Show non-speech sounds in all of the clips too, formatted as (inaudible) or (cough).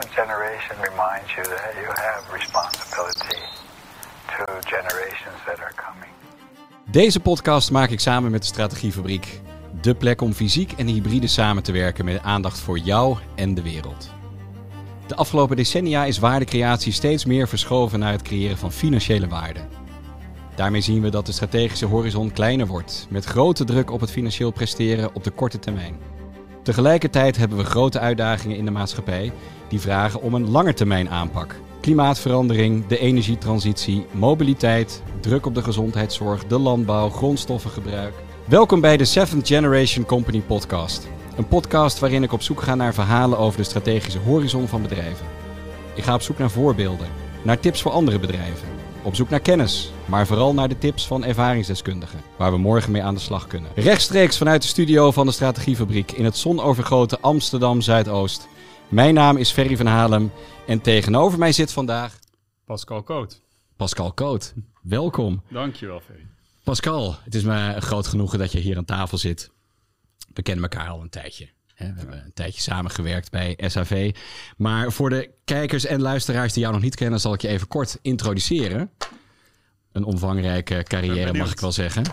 generation reminds you that you have responsibility to generations that are coming. Deze podcast maak ik samen met de Strategiefabriek. De plek om fysiek en hybride samen te werken met aandacht voor jou en de wereld. De afgelopen decennia is waardecreatie steeds meer verschoven naar het creëren van financiële waarde. Daarmee zien we dat de strategische horizon kleiner wordt, met grote druk op het financieel presteren op de korte termijn. Tegelijkertijd hebben we grote uitdagingen in de maatschappij die vragen om een langetermijn aanpak. Klimaatverandering, de energietransitie, mobiliteit, druk op de gezondheidszorg, de landbouw, grondstoffengebruik. Welkom bij de Seventh Generation Company podcast. Een podcast waarin ik op zoek ga naar verhalen over de strategische horizon van bedrijven. Ik ga op zoek naar voorbeelden, naar tips voor andere bedrijven. Op zoek naar kennis, maar vooral naar de tips van ervaringsdeskundigen, waar we morgen mee aan de slag kunnen. Rechtstreeks vanuit de studio van de Strategiefabriek in het zonovergoten Amsterdam Zuidoost. Mijn naam is Ferry van Halem en tegenover mij zit vandaag Pascal Koot. Pascal Koot. Welkom. Dankjewel, Ferry. Pascal, het is me een groot genoegen dat je hier aan tafel zit. We kennen elkaar al een tijdje. We hebben een tijdje samengewerkt bij SAV. Maar voor de kijkers en luisteraars die jou nog niet kennen, zal ik je even kort introduceren. Een omvangrijke carrière, mag ik wel zeggen.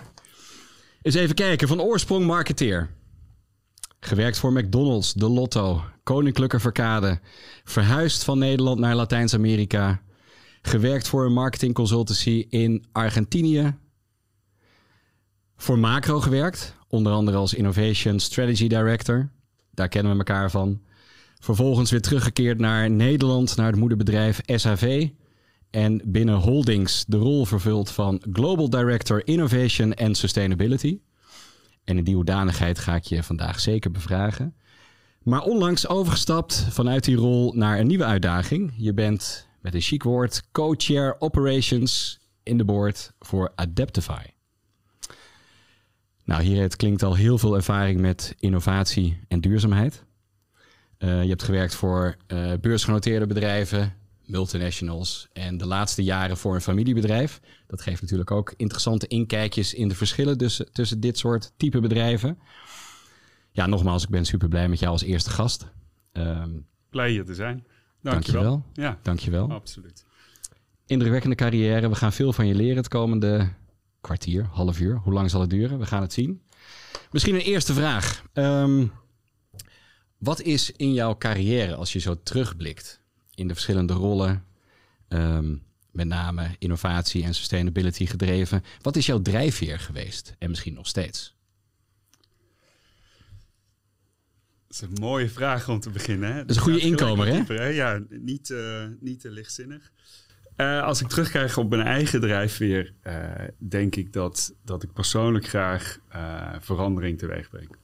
Eens even kijken. Van oorsprong marketeer. Gewerkt voor McDonald's, de Lotto, Koninklijke Verkade. Verhuisd van Nederland naar Latijns-Amerika. Gewerkt voor een marketingconsultancy in Argentinië. Voor Macro gewerkt, onder andere als Innovation Strategy Director. Daar kennen we elkaar van. Vervolgens weer teruggekeerd naar Nederland, naar het moederbedrijf SAV. En binnen Holdings de rol vervuld van Global Director Innovation and Sustainability. En in die hoedanigheid ga ik je vandaag zeker bevragen. Maar onlangs overgestapt vanuit die rol naar een nieuwe uitdaging. Je bent met een chic woord co-chair operations in de board voor Adaptify. Nou, hier het klinkt al heel veel ervaring met innovatie en duurzaamheid. Uh, je hebt gewerkt voor uh, beursgenoteerde bedrijven, multinationals en de laatste jaren voor een familiebedrijf. Dat geeft natuurlijk ook interessante inkijkjes in de verschillen tussen, tussen dit soort type bedrijven. Ja, nogmaals, ik ben super blij met jou als eerste gast. Um, blij hier te zijn. Dankjewel. Dankjewel. Ja, dankjewel. Absoluut. Indrukwekkende carrière. We gaan veel van je leren het komende kwartier, half uur. Hoe lang zal het duren? We gaan het zien. Misschien een eerste vraag. Um, wat is in jouw carrière, als je zo terugblikt in de verschillende rollen, um, met name innovatie en sustainability gedreven, wat is jouw drijfveer geweest en misschien nog steeds? Dat is een mooie vraag om te beginnen. Hè? Dat is een goede inkomer, hè? Dieper, hè? Ja, niet, uh, niet te lichtzinnig. Uh, als ik terugkijk op mijn eigen drijfveer, uh, denk ik dat, dat ik persoonlijk graag verandering teweeg breng.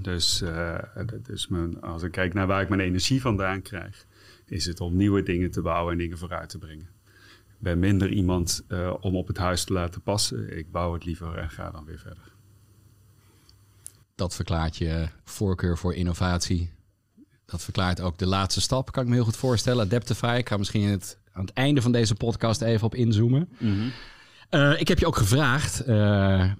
Dus, dus mijn, als ik kijk naar waar ik mijn energie vandaan krijg, is het om nieuwe dingen te bouwen en dingen vooruit te brengen. Ik ben minder iemand om op het huis te laten passen. Ik bouw het liever en ga dan weer verder. Dat verklaart je voorkeur voor innovatie. Dat verklaart ook de laatste stap, kan ik me heel goed voorstellen. Adaptify, ik ga misschien het aan het einde van deze podcast even op inzoomen. Mm -hmm. uh, ik heb je ook gevraagd, uh,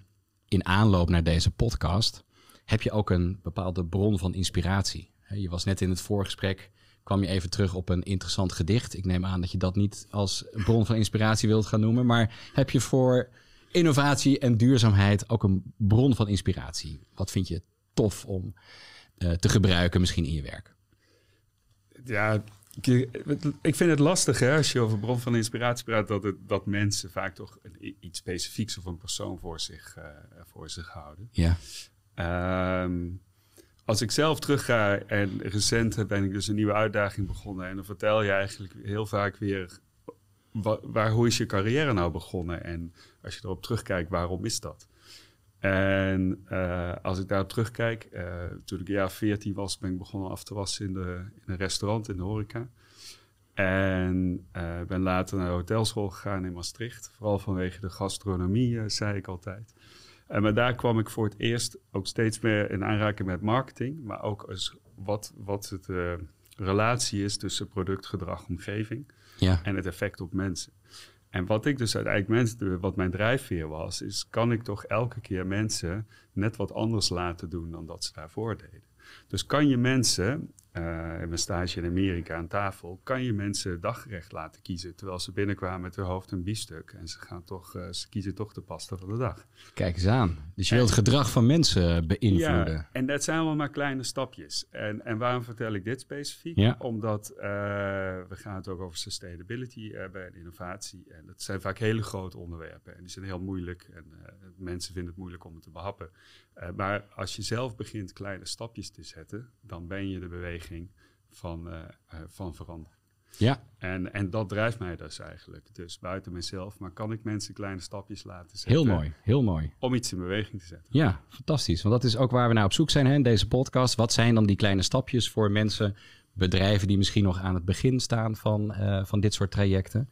in aanloop naar deze podcast, heb je ook een bepaalde bron van inspiratie? Je was net in het voorgesprek, kwam je even terug op een interessant gedicht. Ik neem aan dat je dat niet als bron van inspiratie wilt gaan noemen, maar heb je voor innovatie en duurzaamheid ook een bron van inspiratie? Wat vind je tof om uh, te gebruiken misschien in je werk? Ja, ik vind het lastig hè, als je over bron van inspiratie praat, dat, het, dat mensen vaak toch iets specifieks of een persoon voor zich, uh, voor zich houden. Ja. Um, als ik zelf terugga en recent ben ik dus een nieuwe uitdaging begonnen en dan vertel je eigenlijk heel vaak weer waar, waar hoe is je carrière nou begonnen en als je erop terugkijkt, waarom is dat? En uh, als ik daarop terugkijk, uh, toen ik jaar 14 was, ben ik begonnen af te wassen in, de, in een restaurant in de horeca. En uh, ben later naar de hotelschool gegaan in Maastricht. Vooral vanwege de gastronomie, zei ik altijd. En maar daar kwam ik voor het eerst ook steeds meer in aanraking met marketing. Maar ook als wat, wat het relatie is tussen product, gedrag, omgeving. Ja. En het effect op mensen. En wat ik dus uiteindelijk mensen, wat mijn drijfveer was, is kan ik toch elke keer mensen net wat anders laten doen dan dat ze daarvoor deden. Dus kan je mensen uh, in mijn stage in Amerika aan tafel, kan je mensen daggerecht laten kiezen. Terwijl ze binnenkwamen met hun hoofd een biefstuk. En ze, gaan toch, uh, ze kiezen toch de pasta van de dag. Kijk eens aan. Dus je wilt het gedrag van mensen beïnvloeden. Ja, en dat zijn allemaal maar kleine stapjes. En, en waarom vertel ik dit specifiek? Ja. Omdat uh, we gaan het ook over sustainability hebben en innovatie. En dat zijn vaak hele grote onderwerpen. En die zijn heel moeilijk. En mensen vinden het moeilijk om het te behappen. maar als je zelf begint kleine stapjes te zetten, dan ben je de beweging van, uh, van verandering. Ja. En, en dat drijft mij dus eigenlijk. Dus buiten mezelf, maar kan ik mensen kleine stapjes laten zetten. Heel mooi, heel mooi. Om iets in beweging te zetten. Ja, fantastisch. Want dat is ook waar we naar op zoek zijn hè, in deze podcast. Wat zijn dan die kleine stapjes voor mensen, bedrijven die misschien nog aan het begin staan van, uh, van dit soort trajecten?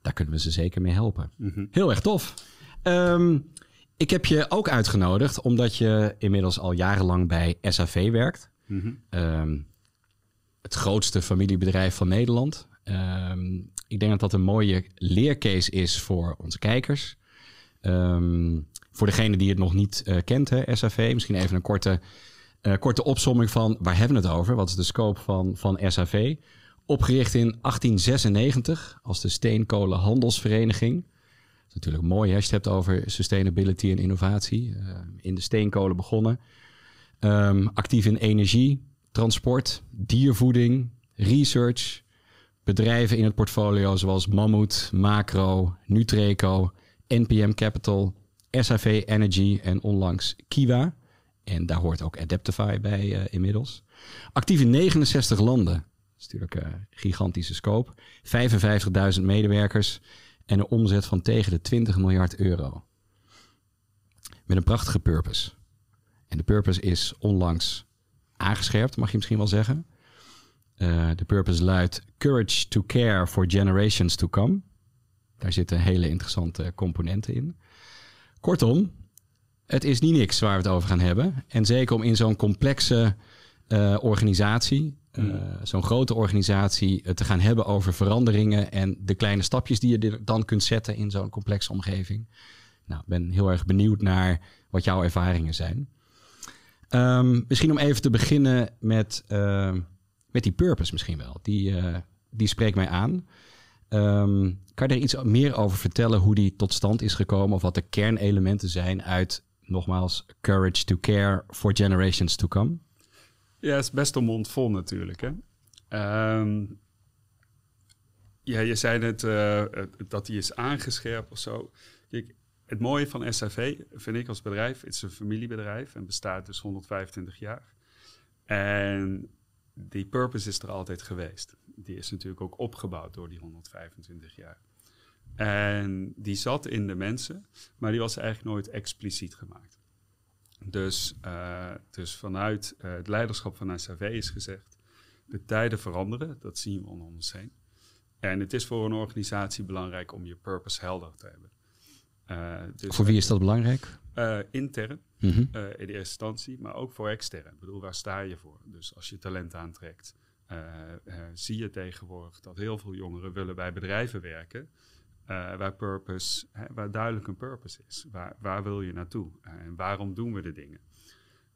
Daar kunnen we ze zeker mee helpen. Mm -hmm. Heel erg tof. Um, ik heb je ook uitgenodigd omdat je inmiddels al jarenlang bij SAV werkt. Mm -hmm. um, het grootste familiebedrijf van Nederland. Um, ik denk dat dat een mooie leercase is voor onze kijkers. Um, voor degene die het nog niet uh, kent, hè, SAV, misschien even een korte, uh, korte opsomming van waar hebben we het over? Wat is de scope van, van SAV? Opgericht in 1896 als de Steenkolen Handelsvereniging. Dat is natuurlijk mooi als je het hebt over sustainability en innovatie. Uh, in de steenkolen begonnen. Actief in energie, transport, diervoeding, research, bedrijven in het portfolio zoals Mammoet, Macro, Nutreco, NPM Capital, SAV Energy en onlangs Kiwa. En daar hoort ook Adaptify bij uh, inmiddels. Actief in 69 landen. Dat is natuurlijk een uh, gigantische scope. 55.000 medewerkers en een omzet van tegen de 20 miljard euro. Met een prachtige purpose. En de purpose is onlangs aangescherpt, mag je misschien wel zeggen. Uh, de purpose luidt Courage to Care for Generations to Come. Daar zitten hele interessante componenten in. Kortom, het is niet niks waar we het over gaan hebben. En zeker om in zo'n complexe uh, organisatie, uh, zo'n grote organisatie, te gaan hebben over veranderingen en de kleine stapjes die je dan kunt zetten in zo'n complexe omgeving. Nou, ik ben heel erg benieuwd naar wat jouw ervaringen zijn. Um, misschien om even te beginnen met, uh, met die purpose misschien wel. Die, uh, die spreekt mij aan. Um, kan je er iets meer over vertellen hoe die tot stand is gekomen? Of wat de kernelementen zijn uit, nogmaals, Courage to Care for Generations to Come? Ja, het is best een mond vol natuurlijk. Hè? Ja, je zei net uh, dat die is aangescherpt of zo. Kijk, het mooie van SAV vind ik als bedrijf, het is een familiebedrijf en bestaat dus 125 jaar. En die purpose is er altijd geweest. Die is natuurlijk ook opgebouwd door die 125 jaar. En die zat in de mensen, maar die was eigenlijk nooit expliciet gemaakt. Dus, uh, dus vanuit uh, het leiderschap van SAV is gezegd, de tijden veranderen, dat zien we om ons heen. En het is voor een organisatie belangrijk om je purpose helder te hebben. Uh, dus voor wie is dat belangrijk? Uh, intern, mm -hmm. in de eerste instantie, maar ook voor extern. Ik bedoel, waar sta je voor? Dus als je talent aantrekt, zie je tegenwoordig dat heel veel jongeren willen bij bedrijven werken. waar, purpose, hè, waar duidelijk een purpose is. Waar, waar wil je naartoe? en waarom doen we de dingen?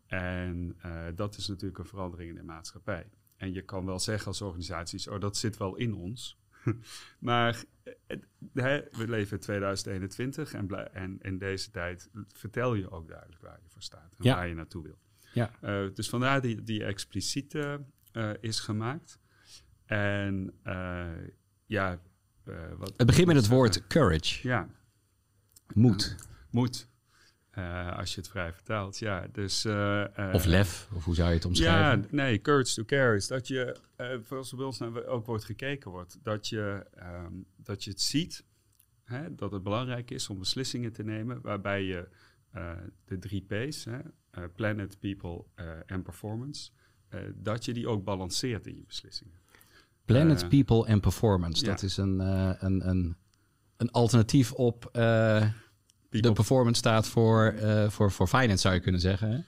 En dat is natuurlijk een verandering in de maatschappij. En je kan wel zeggen als organisaties, oh dat zit wel in ons. (laughs) maar we leven in 2021 en, en, in deze tijd vertel je ook duidelijk waar je voor staat en waar je naartoe wil. Ja. Uh, dus vandaar die, die expliciete uh, is gemaakt. En uh, ja. wat, het begint met het woord courage. Ja. Moed. moed. Uh, als je het vrij vertaalt, ja. Dus, uh, of lef, of hoe zou je het omschrijven? Ja, nee, courage to care is dat je, zoals bij ons ook wordt gekeken wordt, dat je, um, dat je het ziet, hè, dat het belangrijk is om beslissingen te nemen waarbij je de drie P's, hè, planet, people en performance, dat je die ook balanceert in je beslissingen. Planet, people en performance, ja. dat is een, een, een, een alternatief op de performance staat voor, uh, voor, voor finance, zou je kunnen zeggen. Hè?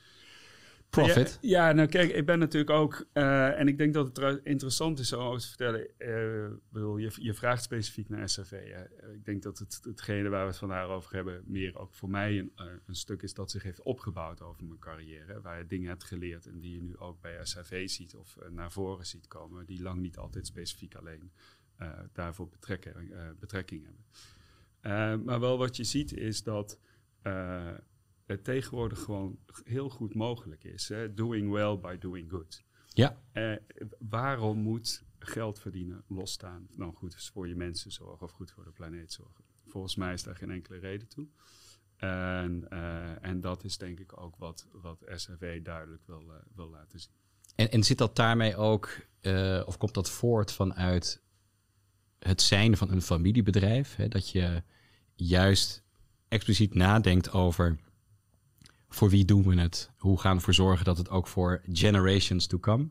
profit. Ja, ja, nou kijk, ik ben natuurlijk ook, uh, en ik denk dat het interessant is om te vertellen. Uh, bedoel, je, je vraagt specifiek naar SRV. Hè. Ik denk dat het, hetgene waar we het vandaag over hebben, meer ook voor mij een, een, stuk is dat zich heeft opgebouwd over mijn carrière. Waar je dingen hebt geleerd en die je nu ook bij SRV ziet of naar voren ziet komen, die lang niet altijd specifiek alleen daarvoor betrekking, betrekking hebben. Maar wel wat je ziet is dat het tegenwoordig gewoon heel goed mogelijk is. Hè? Doing well by doing good. Ja. Uh, waarom moet geld verdienen losstaan dan goed voor je mensen zorgen of goed voor de planeet zorgen? Volgens mij is daar geen enkele reden toe. En, uh, en dat is denk ik ook wat, wat SRV duidelijk wil, uh, wil laten zien. En, en zit dat daarmee ook, of komt dat voort vanuit het zijn van een familiebedrijf? Hè? Dat je juist expliciet nadenkt over voor wie doen we het? Hoe gaan we ervoor zorgen dat het ook voor generations to come?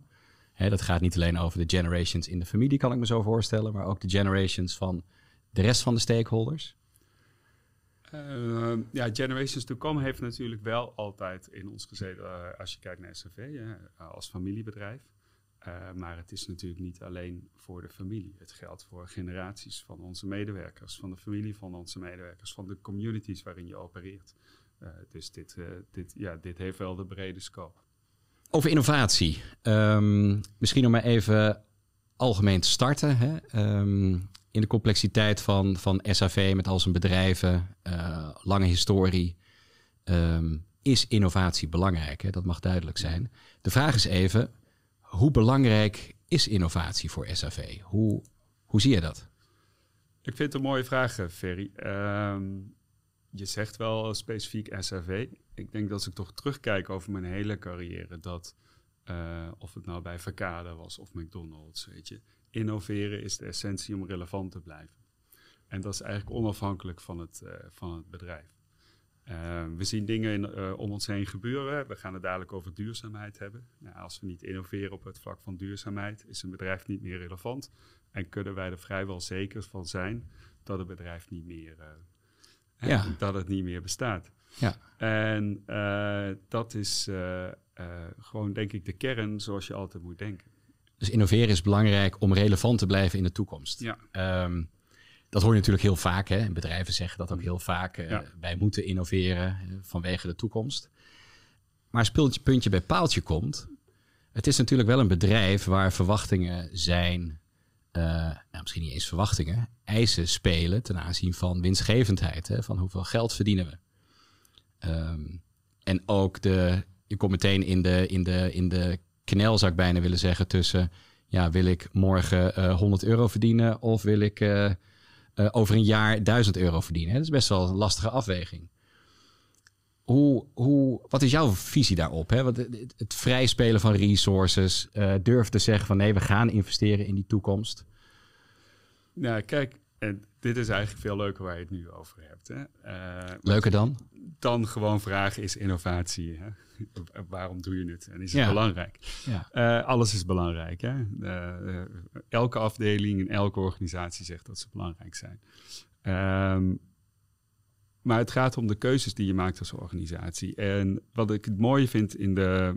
Hè, dat gaat niet alleen over de generations in de familie, kan ik me zo voorstellen, maar ook de generations van de rest van de stakeholders. Uh, ja, Generations to Come heeft natuurlijk wel altijd in ons gezeten, uh, als je kijkt naar uh, als familiebedrijf. Eh, maar het is natuurlijk niet alleen voor de familie. Het geldt voor generaties van onze medewerkers, van de familie van onze medewerkers, van de communities waarin je opereert. Uh, dus dit, uh, dit, ja, dit heeft wel de brede scope. Over innovatie. Um, misschien om maar even algemeen te starten. Hè? Um, in de complexiteit van, van SAV met al zijn bedrijven, lange historie, um, is innovatie belangrijk. Hè? Dat mag duidelijk zijn. De vraag is even, hoe belangrijk is innovatie voor SAV? Hoe, hoe zie je dat? Ik vind het een mooie vraag, Ferry. je zegt wel specifiek SRV. Ik denk dat als ik toch terugkijk over mijn hele carrière, dat uh, of het nou bij Verkade was of McDonald's, weet je, innoveren is de essentie om relevant te blijven. En dat is eigenlijk onafhankelijk van het, uh, van het bedrijf. Uh, we zien dingen in, om ons heen gebeuren. We gaan het dadelijk over duurzaamheid hebben. Nou, als we niet innoveren op het vlak van duurzaamheid, is een bedrijf niet meer relevant. En kunnen wij er vrijwel zeker van zijn dat het bedrijf niet meer ja. dat het niet meer bestaat. Ja. En uh, dat is uh, uh, gewoon, denk ik, de kern zoals je altijd moet denken. Dus innoveren is belangrijk om relevant te blijven in de toekomst. Ja. Um, dat hoor je natuurlijk heel vaak. Hè? Bedrijven zeggen dat ook heel vaak. Ja. Wij moeten innoveren vanwege de toekomst. Maar als puntje, puntje bij paaltje komt. Het is natuurlijk wel een bedrijf waar verwachtingen zijn uh, nou, misschien niet eens verwachtingen, eisen spelen ten aanzien van winstgevendheid. Hè, van hoeveel geld verdienen we. Um, en ook de, je komt meteen in de, in, de, in de knel, zou ik bijna willen zeggen, tussen, ja, wil ik morgen uh, 100 euro verdienen of wil ik uh, over een jaar 1000 euro verdienen? Hè? Dat is best wel een lastige afweging. Hoe, hoe, wat is jouw visie daarop? Hè? Het, het vrijspelen van resources, uh, durf te zeggen van nee, we gaan investeren in die toekomst. Nou, kijk, en dit is eigenlijk veel leuker waar je het nu over hebt. Hè? Uh, leuker dan? Dan gewoon vragen, is innovatie? Hè? (laughs) Waarom doe je het? En is het ja. belangrijk? Ja. Uh, alles is belangrijk. Hè? Uh, elke afdeling en elke organisatie zegt dat ze belangrijk zijn. Um, maar het gaat om de keuzes die je maakt als organisatie. En wat ik het mooie vind in de,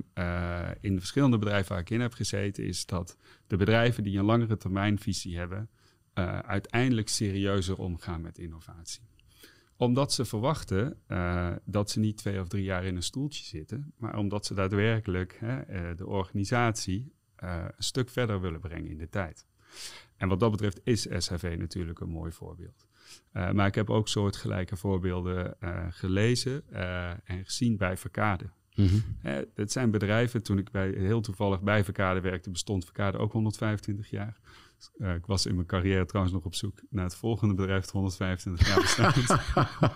in de verschillende bedrijven waar ik in heb gezeten, is dat de bedrijven die een langere termijnvisie hebben, uh, uiteindelijk serieuzer omgaan met innovatie. Omdat ze verwachten uh, dat ze niet twee of drie jaar in een stoeltje zitten, maar omdat ze daadwerkelijk hè, de organisatie een stuk verder willen brengen in de tijd. En wat dat betreft is SHV natuurlijk een mooi voorbeeld. Maar ik heb ook soortgelijke voorbeelden gelezen en gezien bij Verkade. Mm -hmm. het zijn bedrijven, toen ik bij, heel toevallig bij Verkade werkte, bestond Verkade ook 125 jaar. Ik was in mijn carrière trouwens nog op zoek naar het volgende bedrijf dat 125 jaar bestaat.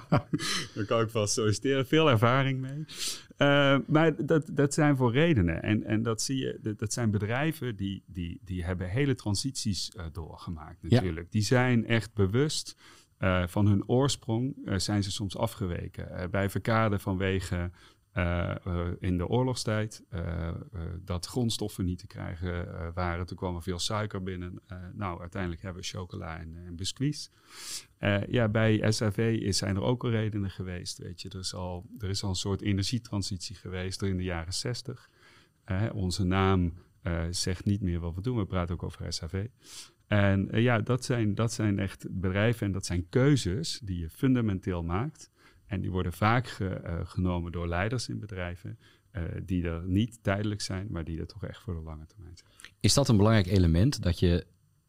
(laughs) Daar kan ik vast solliciteren. Veel ervaring mee. maar dat, dat zijn voor redenen. En, en dat zie je, dat, dat zijn bedrijven die, die, die hebben hele transities doorgemaakt natuurlijk. Ja. Die zijn echt bewust uh, van hun oorsprong uh, zijn ze soms afgeweken. Uh, bij Verkade vanwege in de oorlogstijd dat grondstoffen niet te krijgen waren. Toen kwam er veel suiker binnen. nou, uiteindelijk hebben we chocola en, en biscuits. ja, bij SAV is, zijn er ook al redenen geweest. Weet je. Er, is al, er is al een soort energietransitie geweest in de jaren 60. Eh, onze naam eh, zegt niet meer wat we doen. We praten ook over SAV. En eh, ja, dat zijn, dat zijn echt bedrijven en dat zijn keuzes die je fundamenteel maakt. En die worden vaak ge- eh, genomen door leiders in bedrijven. eh, die er niet tijdelijk zijn, maar die er toch echt voor de lange termijn zijn. Is dat een belangrijk element dat je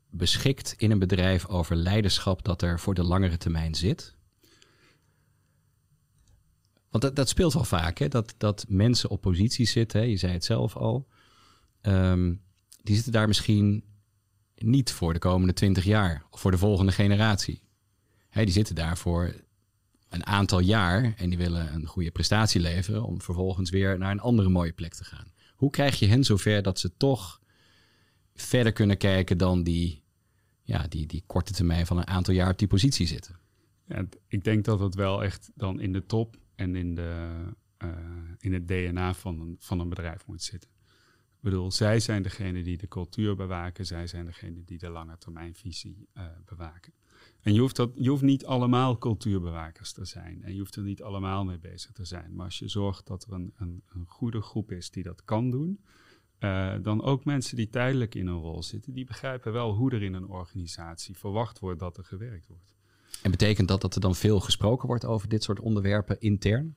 beschikt in een bedrijf over leiderschap dat er voor de langere termijn zit? Want dat, dat speelt wel vaak, hè? Dat, dat mensen op posities zitten, je zei het zelf al. Ehm, die zitten daar misschien niet voor de komende twintig jaar of voor de volgende generatie. Hè, die zitten daar voor een aantal jaar en die willen een goede prestatie leveren om vervolgens weer naar een andere mooie plek te gaan. Hoe krijg je hen zover dat ze toch verder kunnen kijken dan die, ja, die, die korte termijn van een aantal jaar op die positie zitten? Ja, ik denk dat het wel echt dan in de top en in, de, eh, in het DNA van een, van een bedrijf moet zitten. Ik bedoel, zij zijn degene die de cultuur bewaken, zij zijn degene die de lange termijnvisie eh, bewaken. En je hoeft, dat, je hoeft niet allemaal cultuurbewakers te zijn en je hoeft er niet allemaal mee bezig te zijn. Maar als je zorgt dat er een, een, een goede groep is die dat kan doen, eh, dan ook mensen die tijdelijk in een rol zitten, die begrijpen wel hoe er in een organisatie verwacht wordt dat er gewerkt wordt. En betekent dat dat er dan veel gesproken wordt over dit soort onderwerpen intern?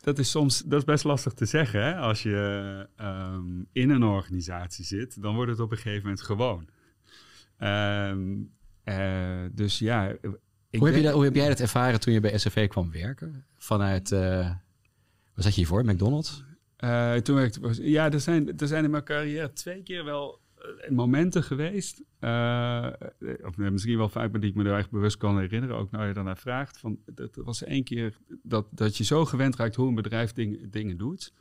Dat is soms dat is best lastig te zeggen. Hè? Als je ehm, in een organisatie zit, dan wordt het op een gegeven moment gewoon. Ehm, eh, dus ja. ik Hoe heb, je dat, hoe heb jij dat ervaren toen je bij SFV kwam werken? Vanuit, eh waar zat je hiervoor? McDonald's? Eh, toen werkte ja, er zijn, er zijn in mijn carrière twee keer wel eh, momenten geweest. eh, of misschien wel vaak, maar die ik me er echt bewust kan herinneren. Ook nou je daarnaar vraagt. Van, dat was één keer dat, dat je zo gewend raakt hoe een bedrijf ding- dingen doet.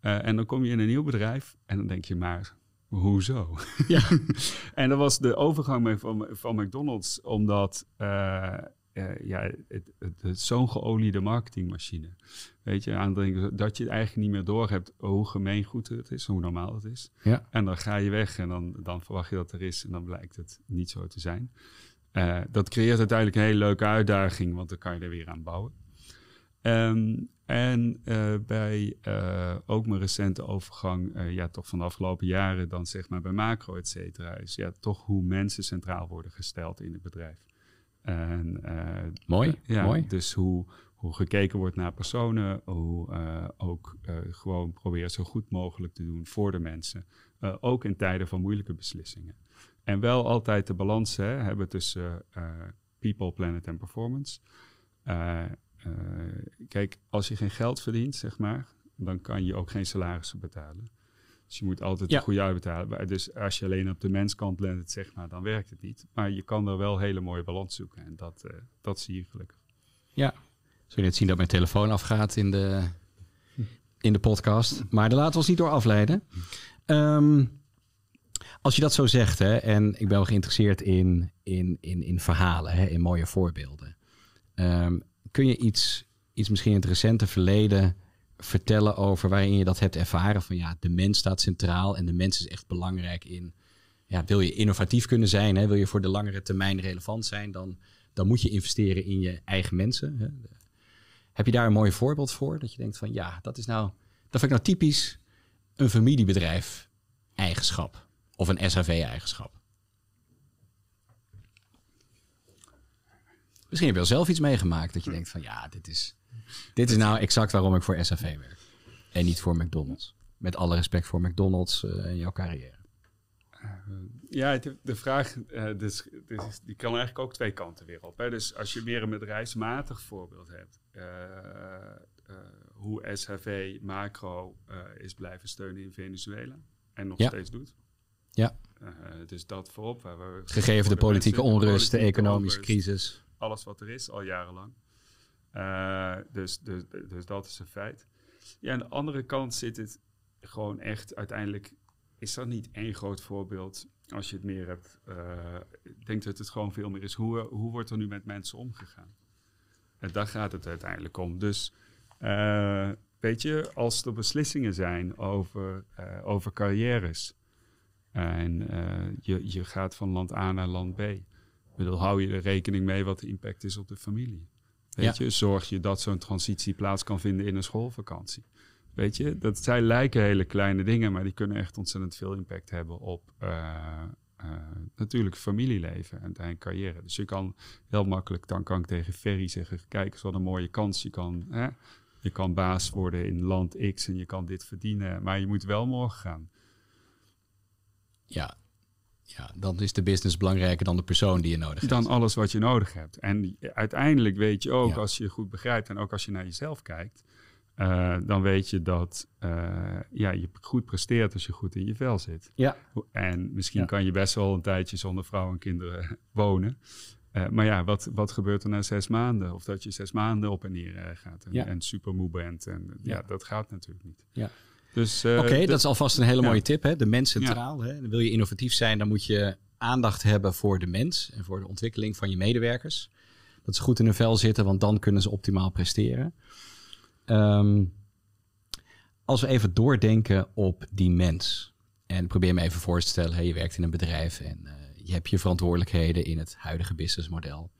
Eh, en dan kom je in een nieuw bedrijf en dan denk je maar, hoezo? Ja. (laughs) en dat was de overgang mee van, van McDonald's, omdat eh, eh, ja, het, het, zo'n geoliede marketingmachine. Weet je, aan het denken dat je het eigenlijk niet meer doorhebt hoe gemeengoed het is, hoe normaal het is. Ja. En dan ga je weg en dan, dan verwacht je dat er is en dan blijkt het niet zo te zijn. Eh, dat creëert uiteindelijk een hele leuke uitdaging, want dan kan je er weer aan bouwen. Ehm, en eh, bij eh, ook mijn recente overgang, eh, ja, toch van de afgelopen jaren, dan zeg maar bij macro, et cetera, is ja, toch hoe mensen centraal worden gesteld in het bedrijf. En, Mooi, ja, mooi. Dus hoe, hoe gekeken wordt naar personen, hoe ook gewoon proberen zo goed mogelijk te doen voor de mensen. Ook in tijden van moeilijke beslissingen. En wel altijd de balans hè, hebben tussen people, planet en performance. Eh, kijk, als je geen geld verdient, zeg maar, dan kan je ook geen salarissen betalen. Dus je moet altijd Ja. een goede uitbetalen. Maar Dus als je alleen op de menskant landt, zeg maar, dan werkt het niet. Maar je kan er wel hele mooie balans zoeken. En dat, eh, dat zie je gelukkig. Ja. Zul je net zien dat mijn telefoon afgaat in de, in de podcast. Maar daar laten we ons niet door afleiden. Ehm, als je dat zo zegt, hè, en ik ben wel geïnteresseerd in, in, in, in verhalen, hè, in mooie voorbeelden. Ehm, kun je iets, iets misschien in het recente verleden vertellen over waarin je dat hebt ervaren? Van ja, de mens staat centraal en de mens is echt belangrijk in. Ja, wil je innovatief kunnen zijn, hè, wil je voor de langere termijn relevant zijn, dan, dan moet je investeren in je eigen mensen. Hè. Heb je daar een mooi voorbeeld voor? Dat je denkt van ja, dat is nou, dat vind ik nou typisch een familiebedrijf eigenschap of een SAV-eigenschap. Misschien heb je wel zelf iets meegemaakt dat je denkt van ja, dit is, dit is nou exact waarom ik voor SAV werk. En niet voor McDonald's. Met alle respect voor McDonald's eh, in jouw carrière. Ja, de, vraag eh, dus, dus die kan eigenlijk ook twee kanten weer op. Hè? Dus als je meer een bedrijfsmatig voorbeeld hebt, eh, eh, hoe SHV macro eh, is blijven steunen in Venezuela en nog Ja. steeds doet. Ja, Eh, dus dat voorop. Waar we gegeven de politieke mensen- onrust, de politieke economische onrust, crisis. Alles wat er is, al jarenlang. Eh, dus, dus, dus dat is een feit. Ja, aan de andere kant zit het gewoon echt uiteindelijk... is dat niet één groot voorbeeld als je het meer hebt. eh, ik denk dat het gewoon veel meer is. Hoe, hoe wordt er nu met mensen omgegaan? En daar gaat het uiteindelijk om. Dus eh, weet je, als er beslissingen zijn over, over carrières... en je, je gaat van land A naar land B... Ik bedoel, hou je er rekening mee wat de impact is op de familie? Weet Ja. je, zorg je dat zo'n transitie plaats kan vinden in een schoolvakantie? Weet je, dat zij lijken hele kleine dingen, maar die kunnen echt ontzettend veel impact hebben op uh, natuurlijk familieleven en uiteindelijk carrière. Dus je kan heel makkelijk, dan kan ik tegen Ferry zeggen, kijk eens wat een mooie kans. Je kan, hè, je kan baas worden in land X en je kan dit verdienen, maar je moet wel morgen gaan. Ja, ja, dan is de business belangrijker dan de persoon die je nodig hebt. Dan alles wat je nodig hebt. En uiteindelijk weet je ook, als je goed begrijpt en ook als je naar jezelf kijkt, uh, dan weet je dat uh, ja, je goed presteert als je goed in je vel zit. Ja. En misschien kan je best wel een tijdje zonder vrouw en kinderen (laughs) wonen. Uh, maar ja, wat, wat gebeurt er na zes maanden? Of dat je zes maanden op en neer gaat en, ja. en super moe bent. En ja. dat gaat natuurlijk niet. Ja. Dus, Oké, dat is alvast een hele mooie tip. Hè? De mens centraal. Hè? Wil je innovatief zijn, dan moet je aandacht hebben voor de mens en voor de ontwikkeling van je medewerkers. Dat ze goed in hun vel zitten, want dan kunnen ze optimaal presteren. Um, als we even doordenken op die mens. En probeer me even voor te stellen, hey, je werkt in een bedrijf en uh, je hebt je verantwoordelijkheden in het huidige businessmodel.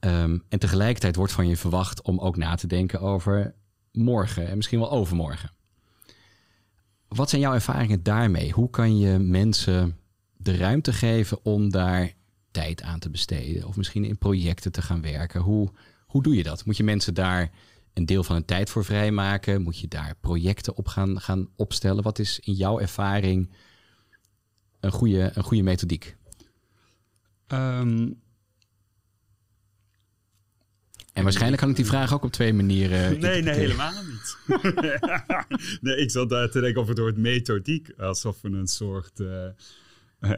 Um, en tegelijkertijd wordt van je verwacht om ook na te denken over morgen en misschien wel overmorgen. Wat zijn jouw ervaringen daarmee? Hoe kan je mensen de ruimte geven om daar tijd aan te besteden? Of misschien in projecten te gaan werken? Hoe, hoe doe je dat? Moet je mensen daar een deel van hun tijd voor vrijmaken? Moet je daar projecten op gaan, gaan opstellen? Wat is in jouw ervaring een goede, een goede methodiek? Um, en waarschijnlijk kan ik die vraag ook op twee manieren. Nee, nee, helemaal niet. (laughs) nee, ik zat daar te denken over het woord methodiek. Alsof we een soort. Uh,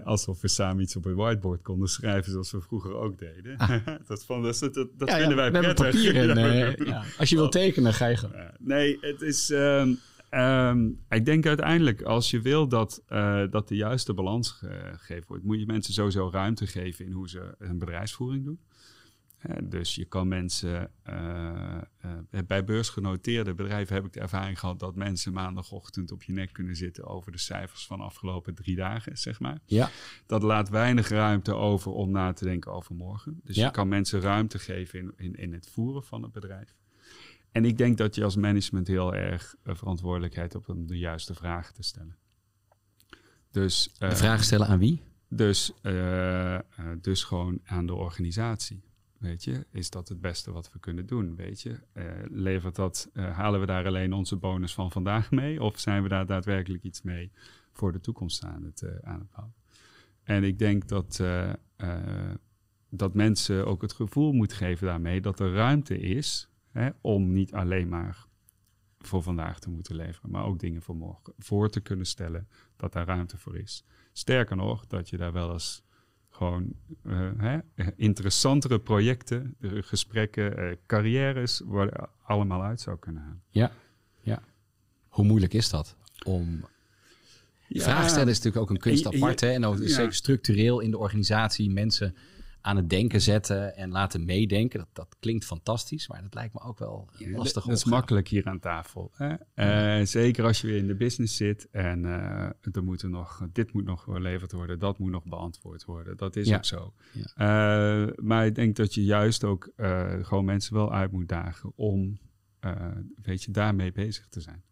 alsof we samen iets op een whiteboard konden schrijven, zoals we vroeger ook deden. Ah. (laughs) dat van, dat, dat, dat ja, vinden wij prettig. Papier en, (laughs) uh, ja. Als je wilt tekenen, ga je gewoon. nee, het is. Um, um, ik denk uiteindelijk, als je wil dat, uh, dat de juiste balans gegeven wordt, moet je mensen sowieso ruimte geven in hoe ze hun bedrijfsvoering doen dus je kan mensen, uh, uh, bij beursgenoteerde bedrijven heb ik de ervaring gehad dat mensen maandagochtend op je nek kunnen zitten over de cijfers van de afgelopen drie dagen, zeg maar. Ja. Dat laat weinig ruimte over om na te denken over morgen. Dus je kan mensen ruimte geven in, in, in het voeren van het bedrijf. En ik denk dat je als management heel erg verantwoordelijkheid hebt om de juiste vragen te stellen. Dus, de vragen stellen aan wie? Dus, dus gewoon aan de organisatie. Weet je, is dat het beste wat we kunnen doen? Weet je, uh, levert dat, uh, halen we daar alleen onze bonus van vandaag (laughs) mee? Of zijn we daar daadwerkelijk iets mee voor de toekomst aan het, uh, bouwen? En ik denk dat, dat mensen ook het gevoel moeten geven daarmee dat er ruimte is hè, om niet alleen maar voor vandaag te moeten leveren, maar ook dingen voor morgen voor te kunnen stellen dat daar ruimte voor is. Sterker nog, dat je daar wel eens gewoon uh, hè, interessantere projecten, gesprekken, uh, carrières, waar allemaal uit zou kunnen halen. Ja, ja. Hoe moeilijk is dat om. Ja, Vraag stellen is natuurlijk ook een kunst apart. hè? En ook ja. zeker structureel in de organisatie mensen aan het denken zetten en laten meedenken. Dat, dat klinkt fantastisch, maar dat lijkt me ook wel lastig. dat is makkelijk hier aan tafel. Hè? Uh, zeker als je weer in de business zit en uh, er moet nog, dit moet nog geleverd worden, dat moet nog beantwoord worden. Dat is ja. ook zo. Ja. Uh, maar ik denk dat je juist ook gewoon mensen wel uit moet dagen om, weet je, daarmee bezig te zijn.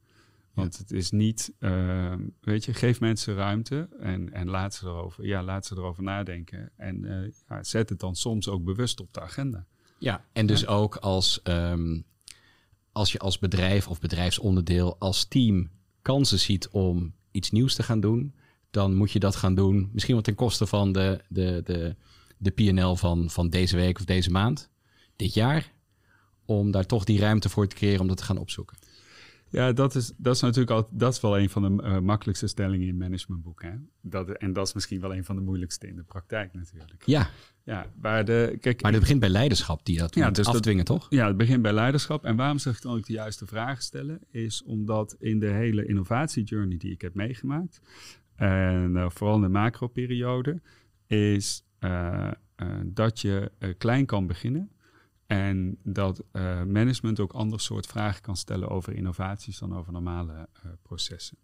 Want het is niet, uh, weet je, geef mensen ruimte en, en laat, ze erover, ja, laat ze erover nadenken. En uh, ja, zet het dan soms ook bewust op de agenda. Ja, en dus ja. ook als, um, als je als bedrijf of bedrijfsonderdeel, als team kansen ziet om iets nieuws te gaan doen, dan moet je dat gaan doen. Misschien wat ten koste van de, de, de, de PNL van, van deze week of deze maand, dit jaar. Om daar toch die ruimte voor te creëren om dat te gaan opzoeken. Ja, dat is, dat is natuurlijk al, dat is wel een van de uh, makkelijkste stellingen in managementboeken. Dat, en dat is misschien wel een van de moeilijkste in de praktijk natuurlijk. Ja. ja maar, de, kijk, maar het begint bij leiderschap die dat ja, dus afdwingen, dat, toch? Ja, het begint bij leiderschap. En waarom zeg ik dan ook de juiste vragen stellen? Is omdat in de hele innovatiejourney die ik heb meegemaakt, en uh, vooral in de macro-periode, is uh, dat je klein kan beginnen en dat uh, management ook ander soort vragen kan stellen over innovaties dan over normale uh, processen.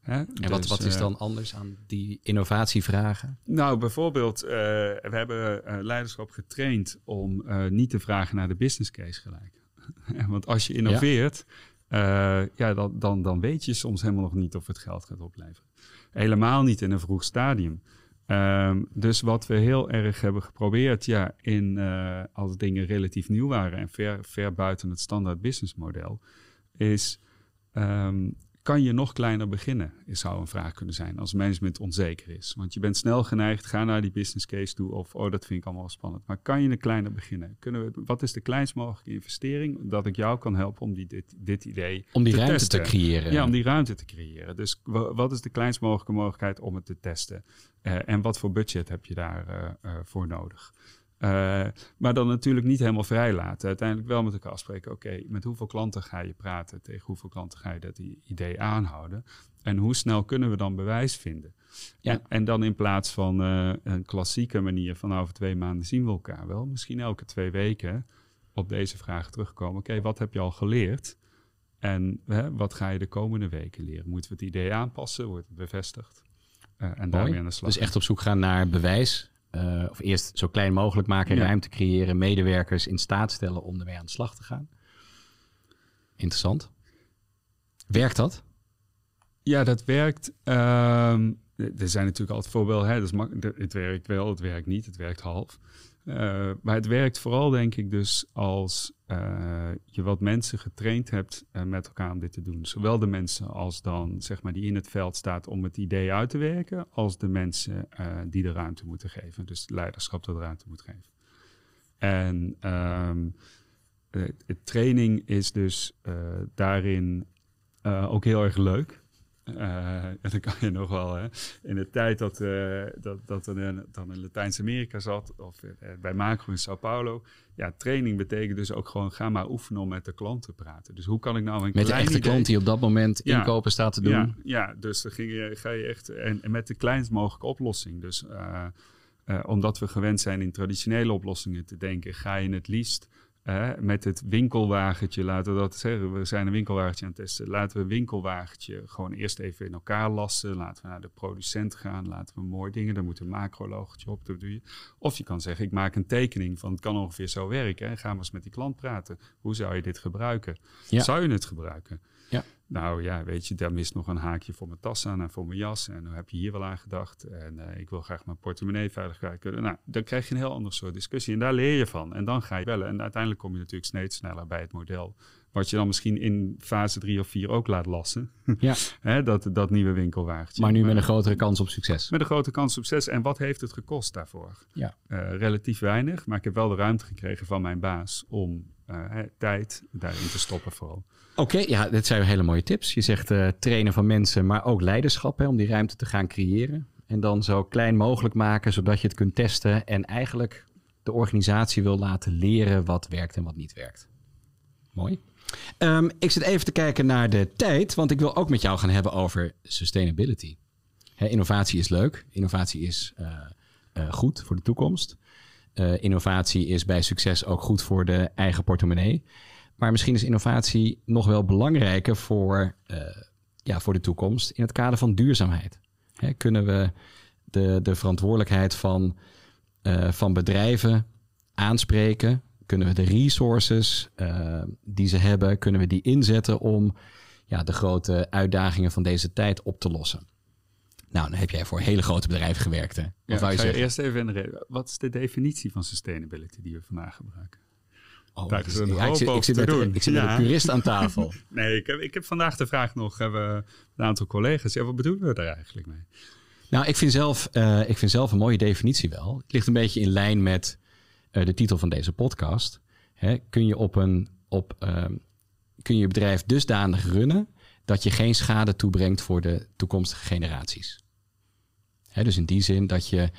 Hè? En dus, wat, wat is uh, dan anders aan die innovatievragen? Nou, bijvoorbeeld, we hebben leiderschap getraind om niet te vragen naar de business case gelijk. (laughs) Want als je innoveert, uh, ja, dan, dan, dan weet je soms helemaal nog niet of het geld gaat opleveren. Helemaal niet in een vroeg stadium. Um, dus wat we heel erg hebben geprobeerd, ja, in, uh, als dingen relatief nieuw waren en ver, ver buiten het standaard businessmodel, is um, kan je nog kleiner beginnen? Is zou een vraag kunnen zijn als management onzeker is. Want je bent snel geneigd, ga naar die business case toe of oh, dat vind ik allemaal spannend. Maar kan je een kleiner beginnen? Kunnen we, wat is de kleinst mogelijke investering dat ik jou kan helpen om die, dit, dit idee Om die te ruimte testen? te creëren. Ja, om die ruimte te creëren. Dus wa- wat is de kleinst mogelijke mogelijkheid om het te testen? Eh, en wat voor budget heb je daarvoor voor voor nodig? Uh, maar dan natuurlijk niet helemaal vrij laten. Uiteindelijk wel met elkaar afspreken. Oké, okay, met hoeveel klanten ga je praten? Tegen hoeveel klanten ga je dat idee aanhouden? En hoe snel kunnen we dan bewijs vinden? Ja. En, en dan in plaats van uh, een klassieke manier van over twee maanden zien we elkaar wel. Misschien elke twee weken op deze vraag terugkomen. Oké, okay, wat heb je al geleerd? En hè, wat ga je de komende weken leren? Moeten we het idee aanpassen? Wordt het bevestigd? Uh, en daarmee aan de slag. Dus echt op zoek gaan naar bewijs. Uh, of eerst zo klein mogelijk maken, ja. ruimte creëren, medewerkers in staat stellen om ermee aan de slag te gaan. Interessant. Werkt dat? Ja, dat werkt. Uh, er zijn natuurlijk altijd voorbeelden. Hè, dus het werkt wel, het werkt niet, het werkt half. Uh, maar het werkt vooral, denk ik, dus als uh, je wat mensen getraind hebt uh, met elkaar om dit te doen. Zowel de mensen als dan, zeg maar, die in het veld staat om het idee uit te werken, als de mensen die de ruimte moeten geven. Dus leiderschap dat ruimte moet geven. En um, training is dus daarin ook heel erg leuk. Uh, en dan kan je nog wel, hè, in de tijd dat, uh, dat, dat er dan in Latijns-Amerika zat, of uh, bij Macro in Sao Paulo. Ja, training betekent dus ook gewoon, ga maar oefenen om met de klant te praten. Dus hoe kan ik nou een Met de echte idee... klant die op dat moment Ja. inkopen staat te doen. Ja, ja dus dan ging je, ga je echt, en, en met de kleinst mogelijke oplossing. Dus omdat we gewend zijn in traditionele oplossingen te denken, ga je het liefst uh, met het winkelwagentje, laten we dat zeggen. We zijn een winkelwagentje aan het testen. Laten we een winkelwagentje gewoon eerst even in elkaar lassen. Laten we naar de producent gaan. Laten we mooi dingen. Daar moet een macrologetje op. Dat doe je. Of je kan zeggen, ik maak een tekening van het kan ongeveer zo werken. En ga maar eens met die klant praten. Hoe zou je dit gebruiken? Ja. Zou je het gebruiken? Nou ja, weet je, daar mist nog een haakje voor mijn tas aan en voor mijn jas. En dan heb je hier wel aan gedacht. En uh, ik wil graag mijn portemonnee veilig kwijt kunnen. Nou, dan krijg je een heel ander soort discussie. En daar leer je van. En dan ga je bellen. En uiteindelijk kom je natuurlijk steeds sneller bij het model. Wat je dan misschien in fase drie of vier ook laat lassen. Ja. (laughs) Hè, dat, dat nieuwe winkelwagentje. Maar nu met een grotere kans op succes. Met een grote kans op succes. En wat heeft het gekost daarvoor? Ja. Uh, relatief weinig. Maar ik heb wel de ruimte gekregen van mijn baas om uh, tijd daarin te stoppen vooral. Oké, ja, dit zijn hele mooie tips. Je zegt uh, trainen van mensen, maar ook leiderschap hè, om die ruimte te gaan creëren. En dan zo klein mogelijk maken, zodat je het kunt testen. En eigenlijk de organisatie wil laten leren wat werkt en wat niet werkt. Mooi. Um, ik zit even te kijken naar de tijd, want ik wil ook met jou gaan hebben over sustainability. Hè, innovatie is leuk. Innovatie is uh, uh, goed voor de toekomst. Innovatie is bij succes ook goed voor de eigen portemonnee. Maar misschien is innovatie nog wel belangrijker voor, uh, ja, voor de toekomst in het kader van duurzaamheid. Hè, kunnen we de, de verantwoordelijkheid van, uh, van bedrijven aanspreken? Kunnen we de resources uh, die ze hebben, kunnen we die inzetten om ja, de grote uitdagingen van deze tijd op te lossen? Nou, dan heb jij voor hele grote bedrijven gewerkt. Hè? Ja, wou je eerst even in de reden. Wat is de definitie van sustainability die we vandaag gebruiken? Oh, dat is is- een ja, ik zit, ik zit met, doen. ik zit met een purist aan tafel. (laughs) Nee, ik heb, ik heb vandaag de vraag nog, hebben een aantal collega's. Ja, wat bedoelen we daar eigenlijk mee? Nou, ik vind, zelf, eh, ik vind zelf een mooie definitie wel. Het ligt een beetje in lijn met eh, de titel van deze podcast. Hè, kun, je op een, op, ehm, kun je je bedrijf dusdanig runnen dat je geen schade toebrengt voor de toekomstige generaties? Hè, dus in die zin dat je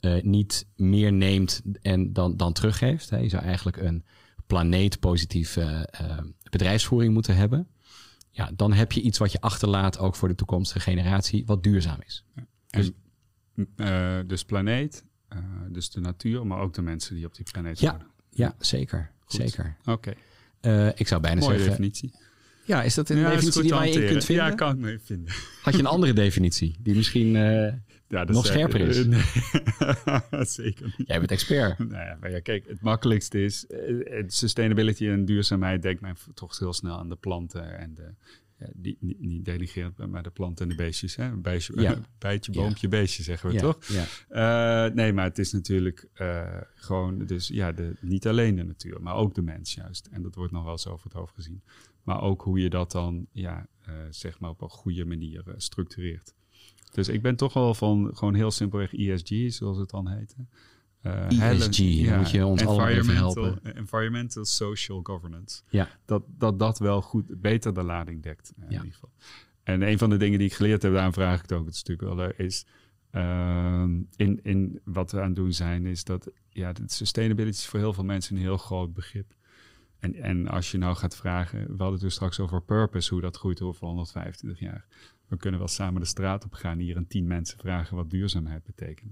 eh, niet meer neemt en dan, dan teruggeeft. Hè. Je zou eigenlijk een planeetpositieve eh, bedrijfsvoering moeten hebben. Ja, dan heb je iets wat je achterlaat ook voor de toekomstige generatie, wat duurzaam is. Dus- En, eh, dus planeet, eh, dus de natuur, maar ook de mensen die op die planeet Ja. wonen. Ja, zeker. Goed. Zeker. Oké, ik zou bijna mooie zeggen, definitie. Ja, is dat een Ja, definitie die je in kunt vinden? Ja, kan ik me vinden. Had je een andere definitie die misschien... Ja, Nog scherper is. is. (laughs) Nee, (laughs) zeker niet. jij bent expert. Nou ja, kijk, het makkelijkste is eh, sustainability en duurzaamheid. Denk mij toch heel snel aan de planten en de, ja, die, niet, niet maar de planten en de beestjes. Hè? Een Ja. (laughs) bijtje, Ja. boompje, beestje zeggen we toch? Ja. Eh, nee, maar het is natuurlijk eh, gewoon, dus ja, de, niet alleen de natuur, maar ook de mens juist. En dat wordt nog wel eens over het hoofd gezien. Maar ook hoe je dat dan, ja, zeg maar op een goede manier structureert. Dus ik ben toch wel van gewoon heel simpelweg ESG, zoals het dan heet. Eh, ESG, dan moet je ons allemaal even environmental- helpen. Environmental Social Governance Ja. dat, dat dat wel goed, beter de lading dekt. eh, In Ja. ieder geval. En een van de dingen die ik geleerd heb, daarom vraag ik het ook, het is natuurlijk wel leuk, is ehm, in, in wat we aan het doen zijn, is dat ja, sustainability is voor heel veel mensen een heel groot begrip. En, en als je nou gaat vragen, we hadden het dus straks over purpose, hoe dat groeit over 125 jaar. We kunnen wel samen de straat op gaan hier en tien mensen vragen wat duurzaamheid betekent.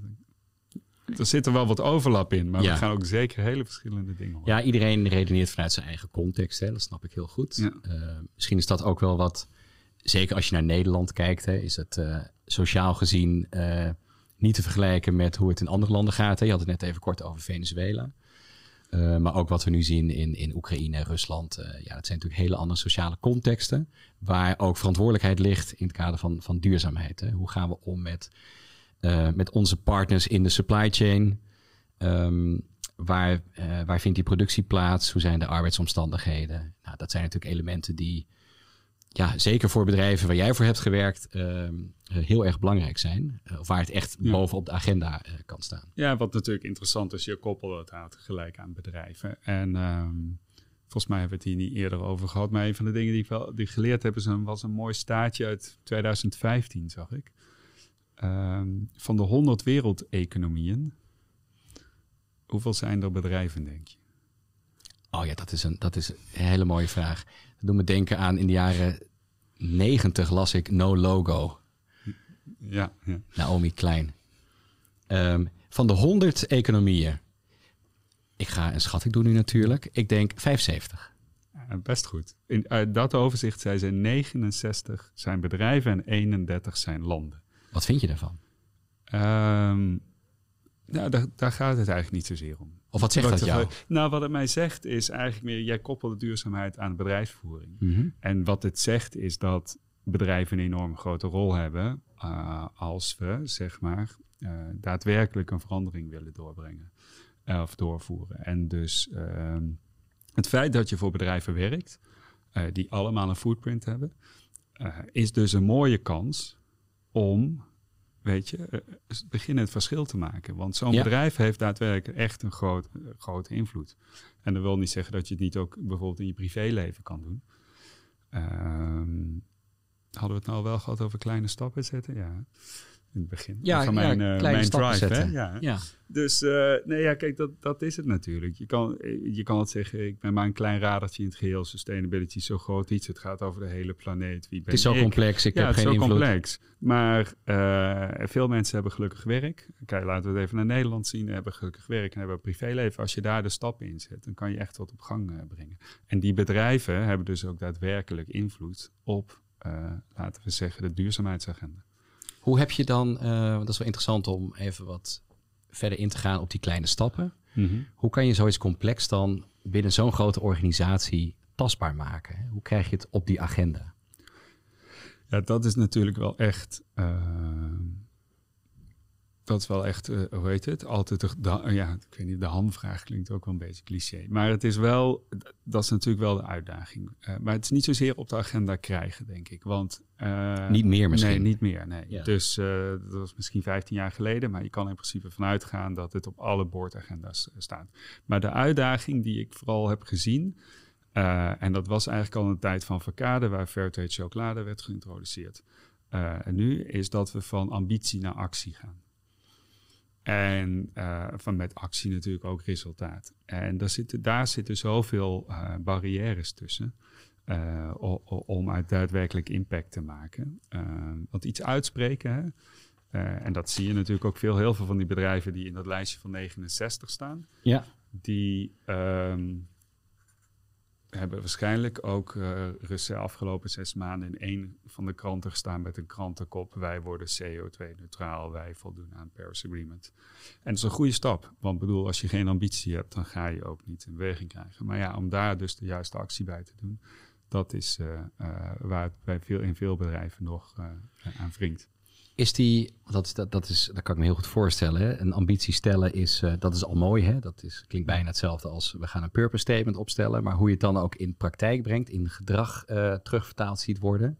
Er zit er wel wat overlap in, maar Ja. we gaan ook zeker hele verschillende dingen horen. Ja, iedereen redeneert vanuit zijn eigen context. Hè? Dat snap ik heel goed. Ja. Eh, misschien is dat ook wel wat, zeker als je naar Nederland kijkt, hè, is het eh, sociaal gezien eh, niet te vergelijken met hoe het in andere landen gaat. Hè? Je had het net even kort over Venezuela. Eh, maar ook wat we nu zien in, in Oekraïne Rusland. eh, ja, dat zijn natuurlijk hele andere sociale contexten. Waar ook verantwoordelijkheid ligt in het kader van, van duurzaamheid. Hoe gaan we om met, eh, met onze partners in de supply chain? Ehm, waar, waar vindt die productie plaats? Hoe zijn de arbeidsomstandigheden? Nou, dat zijn natuurlijk elementen die, ja, zeker voor bedrijven waar jij voor hebt gewerkt, ehm, eh, heel erg belangrijk zijn. Eh, of waar het echt Ja. bovenop de agenda eh, kan staan. Ja, wat natuurlijk interessant is, je koppelt het aan gelijk aan bedrijven. En ehm, volgens mij hebben we het hier niet eerder over gehad. Maar een van de dingen die ik wel die geleerd heb, is een, was een mooi staatje uit 2015, zag ik. Ehm, van de 100 wereldeconomieën, hoeveel zijn er bedrijven, denk je? Oh ja, dat is een, dat is een hele mooie vraag. Dat doet me denken aan in de jaren 90 las ik No Logo. Ja, ja. Naomi Klein. Ehm, van de 100 economieën. Ik ga een schatting doen nu natuurlijk. Ik denk 75. Ja, best goed. In uit dat overzicht zei ze 69 zijn bedrijven en 31 zijn landen. Wat vind je daarvan? Ehm, nou, daar, daar gaat het eigenlijk niet zozeer om. Of wat zegt Wat dat jou? Nou, wat het mij zegt is eigenlijk meer, jij koppelt de duurzaamheid aan bedrijfsvoering. Mhm. En wat het zegt is dat bedrijven een enorm grote rol hebben eh, als we, zeg maar, eh, daadwerkelijk een verandering willen doorbrengen eh, of doorvoeren. En dus ehm, het feit dat je voor bedrijven werkt, die allemaal een footprint hebben, is dus een mooie kans om, weet je, eh, beginnen het verschil te maken. Want zo'n Ja. bedrijf heeft daadwerkelijk echt een groot, eh, grote invloed. En dat wil niet zeggen dat je het niet ook bijvoorbeeld in je privéleven kan doen. Ehm, hadden we het nou wel gehad over kleine stappen zetten? Ja, in het begin. Ja, van ja, mijn, eh, kleine mijn stappen drive. Hè? Ja. Ja. Dus eh, nee, ja, kijk, dat, dat is het natuurlijk. Je kan, eh, je kan het zeggen, ik ben maar een klein radertje in het geheel. Sustainability is zo groot iets. Het gaat over de hele planeet. Wie ben Het is zo ik? complex, ik ja, heb het is geen zo invloed. complex. Maar eh, veel mensen hebben gelukkig werk. Kijk, laten we het even naar Nederland zien. Hebben gelukkig werk en hebben een privéleven. Als je daar de stappen in zet, dan kan je echt wat op gang eh, brengen. En die bedrijven hebben dus ook daadwerkelijk invloed op, eh, laten we zeggen, de duurzaamheidsagenda. Hoe heb je dan, eh, dat is wel interessant om even wat verder in te gaan op die kleine stappen. Hoe kan je zoiets complex dan binnen zo'n grote organisatie tastbaar maken? Hoe krijg je het op die agenda? Ja, dat is natuurlijk wel echt. eh, dat is wel echt, eh, hoe heet het? Altijd de, de- ja, ik weet niet, de hamvraag klinkt ook wel een beetje cliché. Maar het is wel, dat is natuurlijk wel de uitdaging. Eh, maar het is niet zozeer op de agenda krijgen, denk ik. Want. eh, Niet meer misschien? Nee, niet meer. Nee. Ja. Dus dat was misschien 15 jaar geleden. Maar je kan in principe vanuit gaan dat het op alle boordagenda's staat. Maar de uitdaging die ik vooral heb gezien. en dat was eigenlijk al een tijd van Verkade, waar Fairtrade chocolade werd geïntroduceerd. En nu is dat we van ambitie naar actie gaan. En eh, van met actie natuurlijk ook resultaat. En daar zitten, daar zitten zoveel eh, barrières tussen. eh, om uit daadwerkelijk impact te maken. Eh, want iets uitspreken, hè? en dat zie je natuurlijk ook veel, heel veel van die bedrijven die in dat lijstje van 69 staan Ja. die, ehm, hebben waarschijnlijk ook uh, de afgelopen zes maanden in één van de kranten gestaan met een krantenkop. Wij worden CO2-neutraal, wij voldoen aan Paris Agreement. En dat is een goede stap, want bedoel, als je geen ambitie hebt, dan ga je ook niet in beweging krijgen. Maar ja, om daar dus de juiste actie bij te doen, dat is uh, uh, waar het bij veel, in veel bedrijven nog aan wringt. Is die, dat, dat, dat, is, dat kan ik me heel goed voorstellen. Hè? Een ambitie stellen is, uh, dat is al mooi. Hè? Dat is, klinkt bijna hetzelfde als we gaan een purpose statement opstellen. Maar hoe je het dan ook in praktijk brengt, in gedrag uh, terugvertaald ziet worden,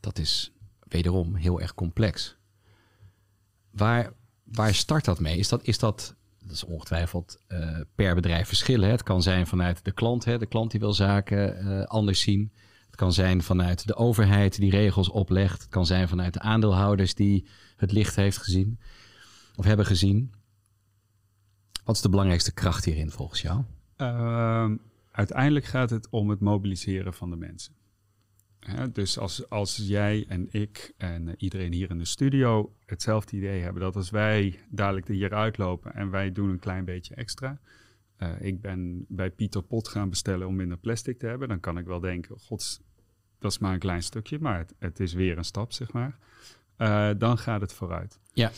dat is wederom heel erg complex. Waar, waar start dat mee? Is dat, is dat, dat is ongetwijfeld uh, per bedrijf verschillen. Hè? Het kan zijn vanuit de klant, hè? de klant die wil zaken anders zien. Het kan zijn vanuit de overheid die regels oplegt. Het kan zijn vanuit de aandeelhouders die het licht heeft gezien of hebben gezien. Wat is de belangrijkste kracht hierin volgens jou? Uh, uiteindelijk gaat het om het mobiliseren van de mensen. dus als, als jij en ik en iedereen hier in de studio hetzelfde idee hebben dat als wij dadelijk de hier uitlopen en wij doen een klein beetje extra, uh, ik ben bij Pieter Pot gaan bestellen om minder plastic te hebben. Dan kan ik wel denken, gods, dat is maar een klein stukje, maar het, het is weer een stap, zeg maar. Uh, dan gaat het vooruit. Ja.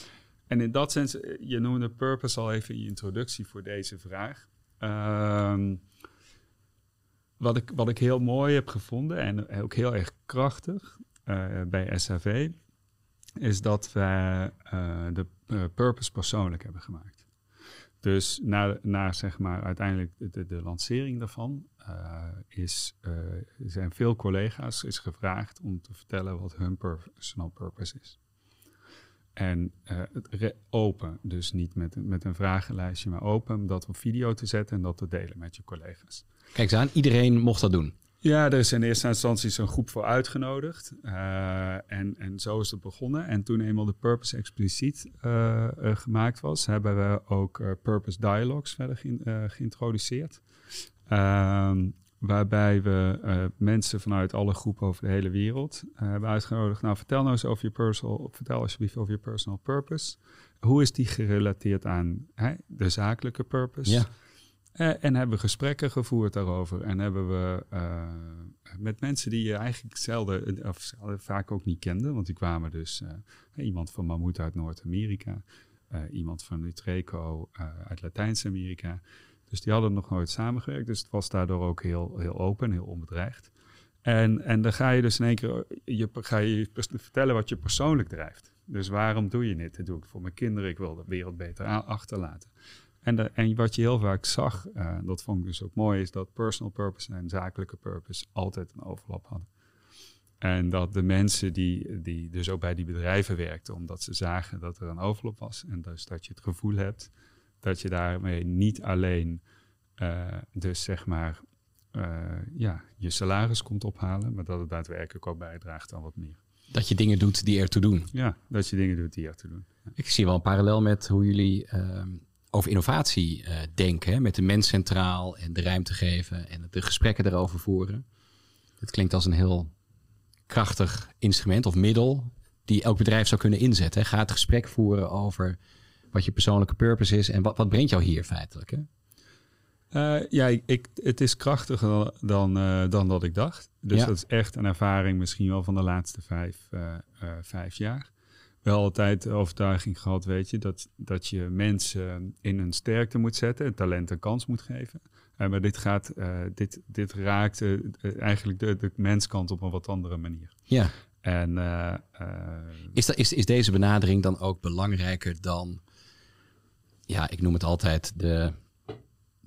En in dat sens, eh, je noemde purpose al even in je introductie voor deze vraag. Uh, wat, ik, wat ik heel mooi heb gevonden en ook heel erg krachtig uh, bij SAV, is dat we de purpose persoonlijk hebben gemaakt. Dus na, na zeg maar uiteindelijk de, de lancering daarvan uh, is, uh, zijn veel collega's is gevraagd om te vertellen wat hun personal purpose is. En uh, open, dus niet met, met een vragenlijstje, maar open, dat op video te zetten en dat te delen met je collega's. Kijk eens aan, iedereen mocht dat doen. Ja, er is in eerste instantie een groep voor uitgenodigd. Uh, en, en zo is het begonnen. En toen eenmaal de Purpose expliciet uh, uh, gemaakt was, hebben we ook Purpose Dialogues verder geïntroduceerd. Ehm, waarbij we mensen vanuit alle groepen over de hele wereld hebben uitgenodigd. Nou, vertel nou eens over je personal, vertel alsjeblieft over je personal purpose. Hoe is die gerelateerd aan hè, de zakelijke purpose? Ja. Uh, en hebben gesprekken gevoerd daarover. En hebben we uh, met mensen die je eigenlijk zelden, of vaak ook niet kende, want die kwamen dus iemand van Mammoet uit Noord-Amerika, iemand van Utreco uit Latijns-Amerika. Dus die hadden nog nooit samengewerkt. Dus het was daardoor ook heel, heel open, heel onbedreigd. En, en dan ga je dus in één keer je, ga je vertellen wat je persoonlijk drijft. Dus waarom doe je dit? Dat doe ik voor mijn kinderen. Ik wil de wereld beter achterlaten. En, de, en wat je heel vaak zag, uh, dat vond ik dus ook mooi, is dat personal purpose en zakelijke purpose altijd een overlap hadden. En dat de mensen die, die dus ook bij die bedrijven werkten, omdat ze zagen dat er een overlap was. En dus dat je het gevoel hebt dat je daarmee niet alleen uh, dus zeg maar uh, ja, je salaris komt ophalen, maar dat het daadwerkelijk ook bijdraagt aan wat meer. Dat je dingen doet die ertoe doen. Ja, dat je dingen doet die ertoe doen. Ja. Ik zie wel een parallel met hoe jullie uh, over innovatie uh, denken. Hè? Met de mens centraal en de ruimte geven en de gesprekken erover voeren. Het klinkt als een heel krachtig instrument of middel die elk bedrijf zou kunnen inzetten. Hè? Ga het gesprek voeren over wat je persoonlijke purpose is en wat, wat brengt jou hier feitelijk. Hè? Uh, ja, ik, het is krachtiger dan, dan, uh, dan dat ik dacht. Dus Ja. dat is echt een ervaring misschien wel van de laatste vijf, vijf jaar. Wel altijd de overtuiging gehad, weet je, dat, dat je mensen in hun sterkte moet zetten, talent een kans moet geven. maar dit, gaat, dit, dit raakt eigenlijk de, de menskant op een wat andere manier. Ja. En, is, dat, is, is deze benadering dan ook belangrijker dan, ja, ik noem het altijd de,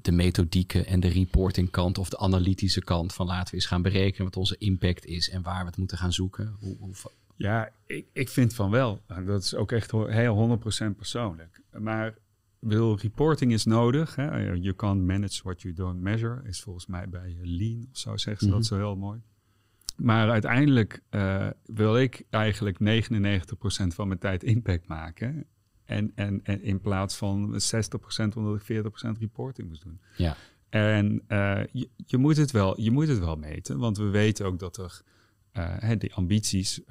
de methodieke en de reporting kant of de analytische kant van laten we eens gaan berekenen wat onze impact is en waar we het moeten gaan zoeken? Hoe, hoe... Ja, ik, ik vind van wel. Dat is ook echt heel 100% persoonlijk. Maar wil reporting is nodig. Hè? You can't manage what you don't measure. Is volgens mij bij Lean of zo zeggen ze mm -hmm. dat zo heel mooi. Maar uiteindelijk uh, wil ik eigenlijk 99% van mijn tijd impact maken. En, en, en in plaats van 60% omdat ik 40% reporting moest doen. Ja. En uh, je, je, moet het wel, je moet het wel meten, want we weten ook dat er hè, die ambities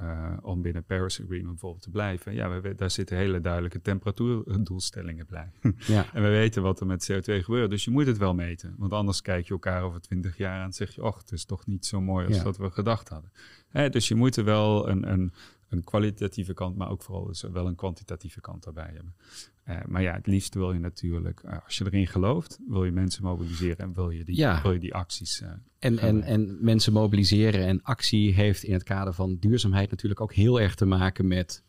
om binnen Paris Agreement bijvoorbeeld te blijven. Ja, we, daar zitten hele duidelijke temperatuurdoelstellingen bij. Ja. (laughs) en we weten wat er met CO2 gebeurt. Dus je moet het wel meten. Want anders kijk je elkaar over twintig jaar aan en zeg je... och, het is toch niet zo mooi als dat we gedacht hadden. Hè, dus je moet er wel een, een een kwalitatieve kant, maar ook vooral dus wel een kwantitatieve kant daarbij hebben. Uh, maar ja, het liefst wil je natuurlijk, uh, als je erin gelooft, wil je mensen mobiliseren en wil je die, ja. wil je die acties. Uh, en, en, en mensen mobiliseren en actie heeft in het kader van duurzaamheid natuurlijk ook heel erg te maken met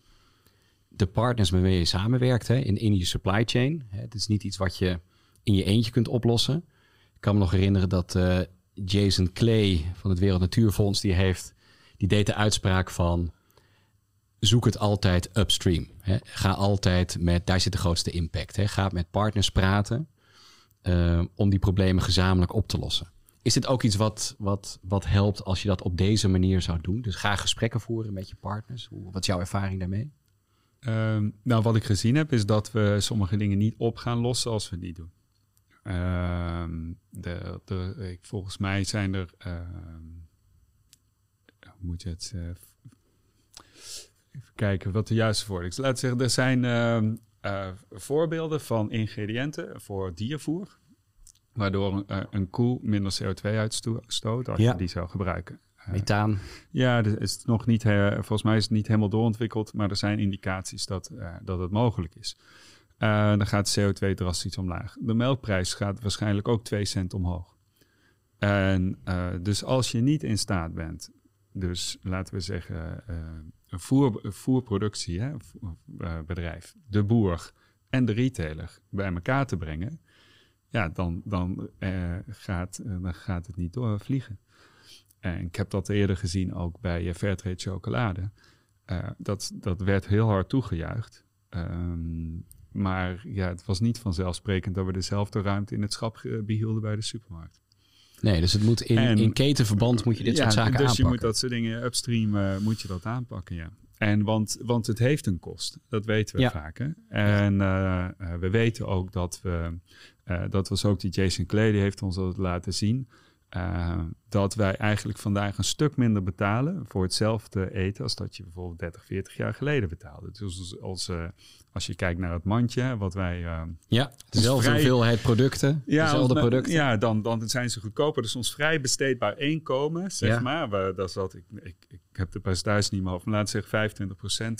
de partners waarmee je samenwerkt hè, in, in je supply chain. Het is niet iets wat je in je eentje kunt oplossen. Ik kan me nog herinneren dat Jason Clay van het Wereld Natuurfonds, die heeft, die deed de uitspraak van zoek het altijd upstream. Hè. Ga altijd met, daar zit de grootste impact. Hè. Ga met partners praten uh, om die problemen gezamenlijk op te lossen. Is dit ook iets wat, wat, wat helpt als je dat op deze manier zou doen? Dus ga gesprekken voeren met je partners. Hoe, wat is jouw ervaring daarmee? Uh, nou, wat ik gezien heb, is dat we sommige dingen niet op gaan lossen als we niet doen. Uh, de, de, volgens mij zijn er. Ehm, moet je het uh, Even kijken wat de juiste woord is. Laat zeggen, er zijn uh, uh, voorbeelden van ingrediënten voor diervoer. Waardoor een, uh, een koe minder CO2 uitstoot als ja. je die zou gebruiken. Eh, Methaan. Ja, is nog niet, volgens mij is het niet helemaal doorontwikkeld. Maar er zijn indicaties dat, dat het mogelijk is. dan gaat CO2 drastisch omlaag. De melkprijs gaat waarschijnlijk ook 2 cent omhoog. En dus als je niet in staat bent dus laten we zeggen, een, voer, voerproductiebedrijf, de boer en de retailer bij elkaar te brengen, ja, dan, dan, uh, gaat, dan gaat het niet doorvliegen. En ik heb dat eerder gezien ook bij Fairtrade chocolade. dat, dat werd heel hard toegejuicht. Um, maar ja, het was niet vanzelfsprekend dat we dezelfde ruimte in het schap behielden bij de supermarkt. Nee, dus het moet in, in ketenverband moet je dit soort zaken dus aanpakken. Dus je moet dat soort dingen upstream uh, moet je dat aanpakken, ja. En want, want het heeft een kost. Dat weten we vaak. Hè? En uh, uh, we weten ook dat we, dat was ook die Jason Clay, die heeft ons dat laten zien. dat wij eigenlijk vandaag een stuk minder betalen voor hetzelfde eten als dat je bijvoorbeeld 30, 40 jaar geleden betaalde. Dus als, als je kijkt naar het mandje, wat wij. Uh, ja, dezelfde vrij, hoeveelheid producten. Ja, dezelfde producten. Ja, dan, dan zijn ze goedkoper. Dus ons vrij besteedbaar inkomen, zeg ja. maar. We, dat zat, ik, ik, ik heb de percentage niet meer over. Maar laat zeggen,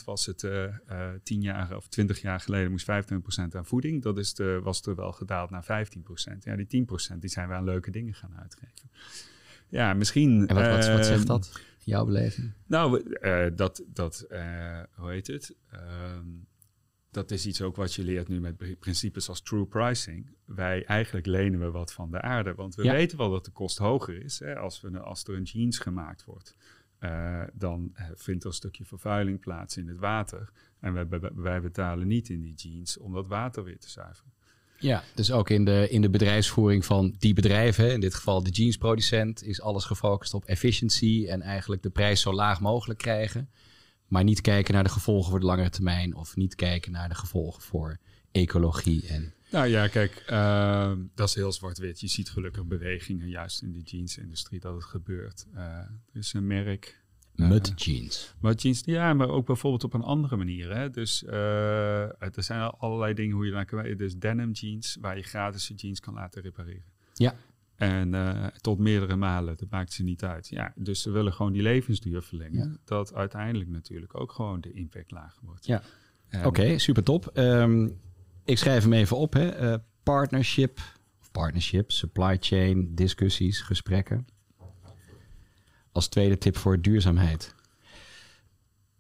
25% was het uh, uh, 10 jaar of 20 jaar geleden moest 25% aan voeding. Dat is de, was er wel gedaald naar 15%. Ja, die 10% die zijn we aan leuke dingen gaan uitgeven. Ja, misschien. En wat, wat, wat zegt dat? Jouw beleving? Nou, uh, dat, dat hoe heet het? Ehm, dat is iets ook wat je leert nu met principes als true pricing. Wij eigenlijk lenen we wat van de aarde. Want we weten wel dat de kost hoger is. Hè? Als, we, als er een jeans gemaakt wordt, uh, dan eh, vindt er een stukje vervuiling plaats in het water. En wij, wij betalen niet in die jeans om dat water weer te zuiveren. Ja, dus ook in de, in de bedrijfsvoering van die bedrijven, in dit geval de jeansproducent, is alles gefocust op efficiency en eigenlijk de prijs zo laag mogelijk krijgen. Maar niet kijken naar de gevolgen voor de langere termijn. Of niet kijken naar de gevolgen voor ecologie. En... Nou ja, kijk, uh, dat is heel zwart-wit. Je ziet gelukkig bewegingen, juist in de jeansindustrie, dat het gebeurt. Uh, er is een merk. Mud uh, jeans. Mud jeans, ja, maar ook bijvoorbeeld op een andere manier. Hè? Dus er zijn allerlei dingen hoe je naar kan Dus denim jeans, waar je gratis je jeans kan laten repareren. Ja. En uh, tot meerdere malen, dat maakt ze niet uit. Ja, dus ze willen gewoon die levensduur verlengen. Ja. Dat uiteindelijk natuurlijk ook gewoon de impact lager wordt. Ja, oké, okay, super top. Um, ik schrijf hem even op. Hè. Uh, partnership, of partnership, supply chain, discussies, gesprekken. Als tweede tip voor duurzaamheid.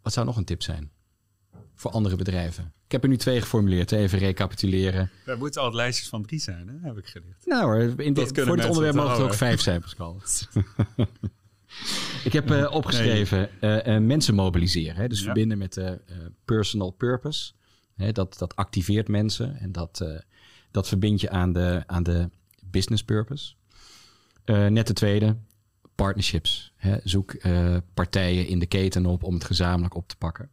Wat zou nog een tip zijn? Voor andere bedrijven. Ik heb er nu twee geformuleerd, even recapituleren. Er moeten al lijstjes van drie zijn, hè? heb ik geleerd. Nou hoor, in dit, voor dit onderwerp mogen het ook vijf zijn, Pascal. (laughs) ik heb uh, opgeschreven uh, uh, mensen mobiliseren. Hè? Dus ja. verbinden met de personal purpose. Hè? Dat, dat activeert mensen en dat, dat verbind je aan de, aan de business purpose. net de tweede, partnerships. Hè? Zoek partijen in de keten op om het gezamenlijk op te pakken.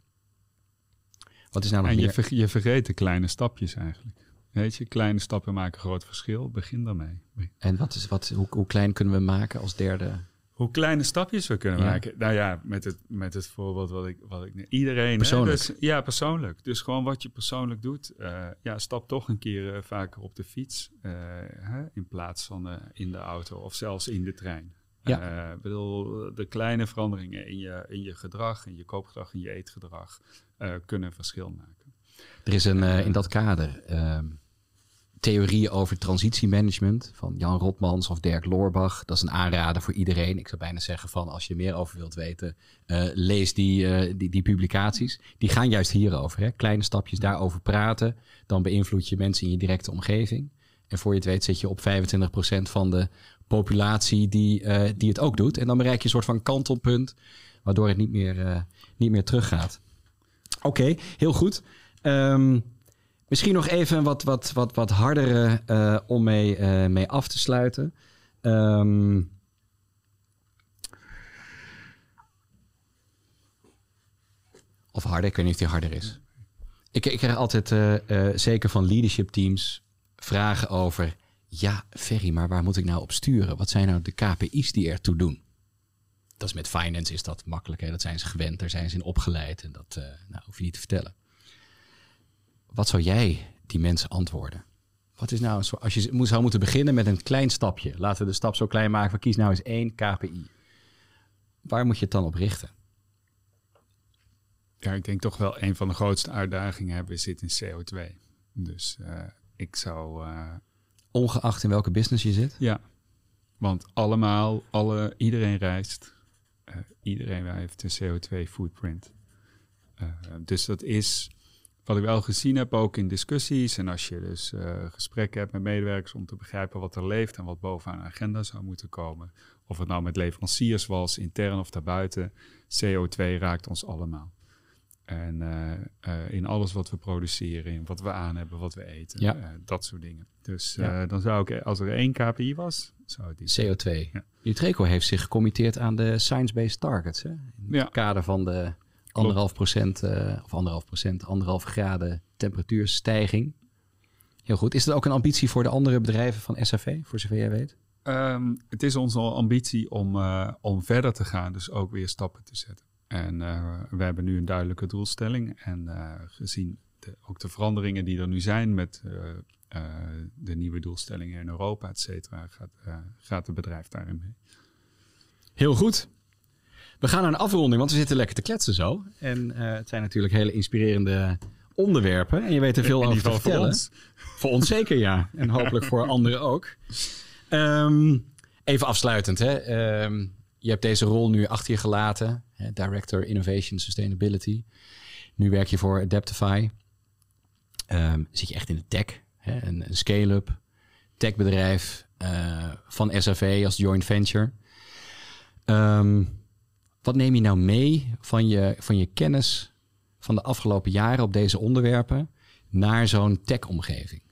Wat is nou nog en je, ver, je vergeet de kleine stapjes eigenlijk. Weet je, kleine stappen maken groot verschil. Begin daarmee. En wat is, wat, hoe, hoe klein kunnen we maken als derde Hoe kleine stapjes we kunnen Ja. maken. Nou ja, met het, met het voorbeeld wat ik, wat ik iedereen. Persoonlijk. dus- ja, persoonlijk. Dus gewoon wat je persoonlijk doet. Eh, ja, stap toch een keer eh, vaker op de fiets. eh, hè, in plaats van in de auto of zelfs in de trein. Ja. Ik bedoel, de kleine veranderingen in je, in je gedrag, in je koopgedrag, in je eetgedrag kunnen een verschil maken. Er is een, eh, in dat kader ehm, theorie over transitiemanagement van Jan Rotmans of Dirk Loorbach. Dat is een aanrader voor iedereen. Ik zou bijna zeggen van als je er meer over wilt weten, eh, lees die, eh, die, die publicaties. Die gaan juist hierover. Hè? Kleine stapjes daarover praten. Dan beïnvloed je mensen in je directe omgeving. En voor je het weet zit je op 25% van de populatie die, eh, die het ook doet. En dan bereik je een soort van kantelpunt, waardoor het niet meer, eh, niet meer teruggaat. Oké, heel goed. Ehm, misschien nog even wat, wat, wat, wat hardere eh, om mee, eh, mee af te sluiten. Ehm, of harder, ik weet niet of die harder is. Ik, ik krijg altijd, eh, zeker van leadership teams, vragen over... Ja, Ferry, maar waar moet ik nou op sturen? Wat zijn nou de KPI's die ertoe doen? Dat is met finance is dat makkelijk. Hè? Dat zijn ze gewend, daar zijn ze in opgeleid. En dat eh, nou, hoef je niet te vertellen. Wat zou jij die mensen antwoorden? Wat is nou, als je zou moeten beginnen met een klein stapje. Laten we de stap zo klein maken. van Kies nou eens één KPI. Waar moet je het dan op richten? Ja, ik denk toch wel een van de grootste uitdagingen hebben we zit in CO2. Dus eh, ik zou... eh, Ongeacht in welke business je zit. Ja, want allemaal, alle, iedereen reist. Eh, iedereen heeft een CO2-footprint. dus dat is wat ik wel gezien heb, ook in discussies. En als je dus eh, gesprekken hebt met medewerkers om te begrijpen wat er leeft en wat bovenaan de agenda zou moeten komen. Of het nou met leveranciers was, intern of daarbuiten. CO2 raakt ons allemaal. En eh, eh, in alles wat we produceren, in wat we aan hebben, wat we eten, Ja. eh, dat soort dingen. Dus Ja. dan zou ik, als er één KPI was, zou het die zijn. CO2. Ja. Nutreco heeft zich gecommitteerd aan de science-based targets. Hè? In Ja. het kader van de anderhalf procent, of anderhalf procent, anderhalf graden temperatuurstijging. Heel goed. Is dat ook een ambitie voor de andere bedrijven van SAV, voor zover jij weet? Ehm, het is onze ambitie om, om verder te gaan, dus ook weer stappen te zetten. En eh, we hebben nu een duidelijke doelstelling. En eh, gezien de, ook de veranderingen die er nu zijn met eh, de nieuwe doelstellingen in Europa, et cetera, gaat, gaat het bedrijf daarin mee. Heel goed. We gaan naar een afronding, want we zitten lekker te kletsen zo. En het zijn natuurlijk hele inspirerende onderwerpen. En je weet er veel (laughs) over te geval voor vertellen. ons. Voor ons zeker, ja. En hopelijk voor (laughs) anderen ook. Ehm, even afsluitend. Hè. Ehm, je hebt deze rol nu achter je gelaten. Hè, Director Innovation Sustainability. Nu werk je voor Adaptify. Ehm, zit je echt in de tech. Hè, een, een scale-up techbedrijf eh, van SAV als joint venture. Ehm, wat neem je nou mee van je, van je kennis van de afgelopen jaren op deze onderwerpen naar zo'n tech-omgeving?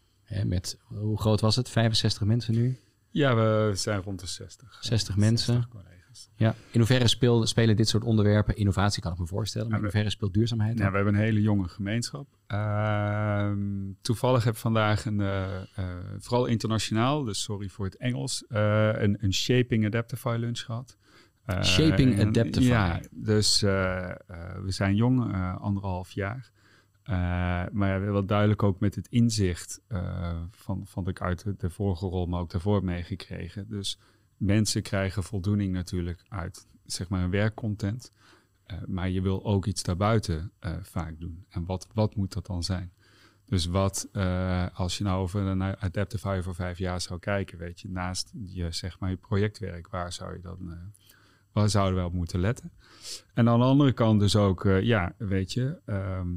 Met, hoe groot was het? 65 mensen nu? Ja, we zijn rond de 60. 60 mensen. 60 collega's. Ja. In hoeverre speel, spelen dit soort onderwerpen, innovatie kan ik me voorstellen, maar in hoeverre speelt duurzaamheid? Ja, we hebben een hele jonge gemeenschap. Ehm, toevallig heb ik vandaag een, eh, eh, vooral internationaal, dus sorry voor het Engels, eh, een, een Shaping Adaptify lunch gehad. Eh, Shaping en- Adaptify. Ja, dus we zijn jong, anderhalf jaar. Maar ja, wel duidelijk ook met het inzicht van, van ik uit de, de vorige rol, maar ook daarvoor meegekregen. Dus mensen krijgen voldoening natuurlijk uit zeg maar een werkcontent. Eh, maar je wil ook iets daarbuiten eh, vaak doen. En wat, wat moet dat dan zijn? Dus wat, eh, als je nou over een Adaptify voor vijf jaar zou kijken, weet je, naast je, zeg maar, je projectwerk, waar zou je dan, waar zouden we op moeten letten? En aan de andere kant dus ook, ja, weet je, ehm,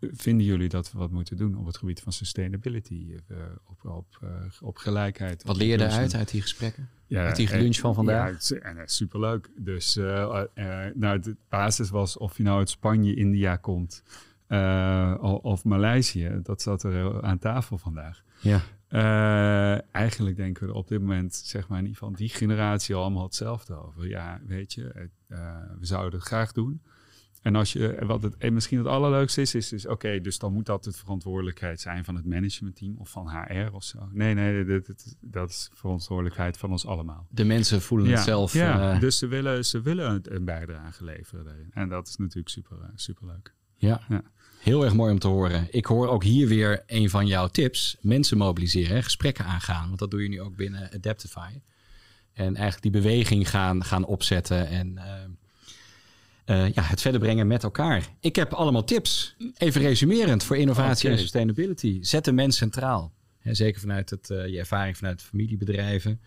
vinden jullie dat we wat moeten doen op het gebied van sustainability, eh, op, op, eh, op gelijkheid? Wat leer je inclusie? daaruit, uit die gesprekken? Ja, Uit die lunch van vandaag? Ja, het eh, superleuk. Dus eh, eh, nou, de basis was of je nou uit Spanje, India komt eh, of Maleisië. Dat zat er eh, aan tafel vandaag. Ja. Eh, eigenlijk denken we op dit moment, zeg maar in ieder geval die generatie, allemaal hetzelfde over. Ja, weet je, eh, eh, we zouden het graag doen. En als je, wat het, en misschien het allerleukste is, is dus oké, dus dan moet dat de verantwoordelijkheid zijn van het managementteam of van HR of zo. Nee, nee, dat, dat, dat is verantwoordelijkheid van ons allemaal. De mensen voelen het zelf. Ja, uh, dus ze willen, ze willen een bijdrage leveren daarin. En dat is natuurlijk super, uh, super leuk. Ja. ja. Heel erg mooi om te horen. Ik hoor ook hier weer een van jouw tips. Mensen mobiliseren, gesprekken aangaan. Want dat doe je nu ook binnen Adaptify. En eigenlijk die beweging gaan, gaan opzetten en uh, uh, ja, het verder brengen met elkaar. Ik heb allemaal tips. Even resumerend voor innovatie okay. en sustainability. Zet de mens centraal. He, zeker vanuit het, uh, je ervaring vanuit familiebedrijven.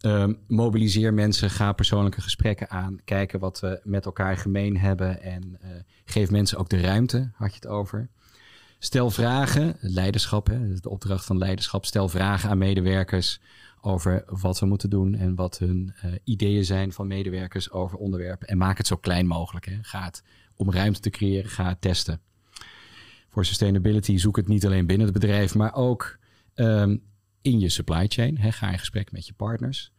Um, mobiliseer mensen, ga persoonlijke gesprekken aan. Kijken wat we met elkaar gemeen hebben. En uh, geef mensen ook de ruimte, had je het over. Stel vragen, leiderschap, hè, de opdracht van leiderschap. Stel vragen aan medewerkers over wat we moeten doen en wat hun uh, ideeën zijn van medewerkers over onderwerpen. En maak het zo klein mogelijk. Hè. Ga het om ruimte te creëren, ga het testen. Voor sustainability zoek het niet alleen binnen het bedrijf, maar ook um, in je supply chain. Hè. Ga in gesprek met je partners.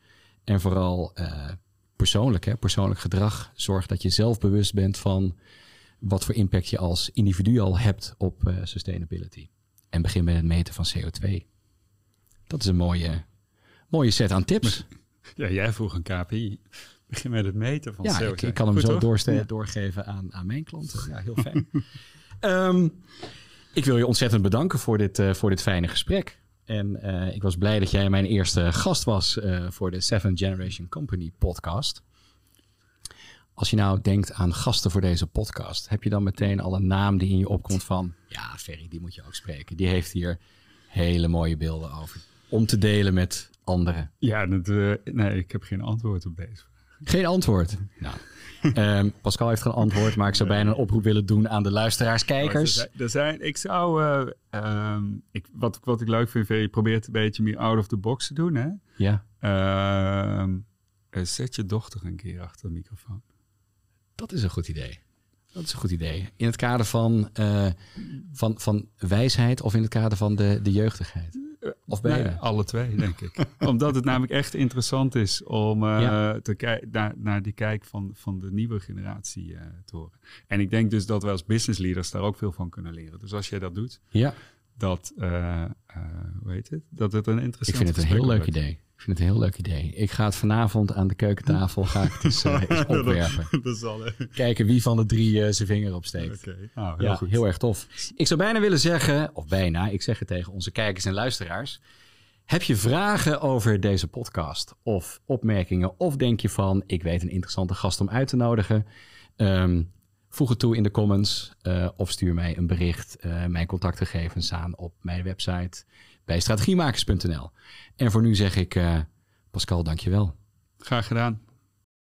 En vooral uh, persoonlijk, hè, persoonlijk gedrag. Zorg dat je zelf bewust bent van wat voor impact je als individu al hebt op uh, sustainability. En begin met het meten van CO2. Dat is een mooie, mooie set aan tips. (laughs) Ja, jij vroeg een KPI. Begin met het meten van ja, CO2. Ik, ik kan hem Goed, zo doorste- ja. doorgeven aan, aan mijn klanten. (laughs) Ja, heel fijn. um, ik wil je ontzettend bedanken voor dit, uh, voor dit fijne gesprek. En uh, ik was blij dat jij mijn eerste gast was uh, voor de Seven Generation Company podcast. Als je nou denkt aan gasten voor deze podcast, heb je dan meteen al een naam die in je opkomt van, ja, Ferry, die moet je ook spreken. Die heeft hier hele mooie beelden over. Om te delen met anderen. Ja, dat, uh, nee, ik heb geen antwoord op deze vraag. Geen antwoord? Nou, um, (laughs) Pascal heeft geen antwoord, maar ik zou bijna een oproep willen doen aan de luisteraars, kijkers. Er zijn, er zijn, ik zou, uh, um, ik, wat, wat ik leuk vind, je probeert een beetje meer out of the box te doen, hè? Ja. Uh, zet je dochter een keer achter de microfoon. Dat is een goed idee. Dat is een goed idee. In het kader van, uh, van, van wijsheid of in het kader van de, de jeugdigheid? Of beide? Nee, alle twee, denk ik. (laughs) Omdat het namelijk echt interessant is om uh, ja. te kijken naar, naar die kijk van, van de nieuwe generatie uh, te horen. En ik denk dus dat we als business leaders daar ook veel van kunnen leren. Dus als jij dat doet, ja. dat, uh, hoe heet het? Dat het een interessant Ik vind het een heel leuk idee. Ik vind het een heel leuk idee. Ik ga het vanavond aan de keukentafel ga ik het eens, uh, (laughs) eens opwerpen. (laughs) dat, dat zal, Kijken wie van de drie uh, zijn vinger opsteekt. Okay. Oh, heel ja, goed. heel erg tof. Ik zou bijna willen zeggen, of bijna, ik zeg het tegen onze kijkers en luisteraars. Heb je vragen over deze podcast of opmerkingen? Of denk je van, ik weet een interessante gast om uit te nodigen? Um, voeg het toe in de comments uh, of stuur mij een bericht, uh, mijn contactgegevens aan op mijn website bij strategiemakers.nl. En voor nu zeg ik, uh, Pascal, dankjewel. Graag gedaan.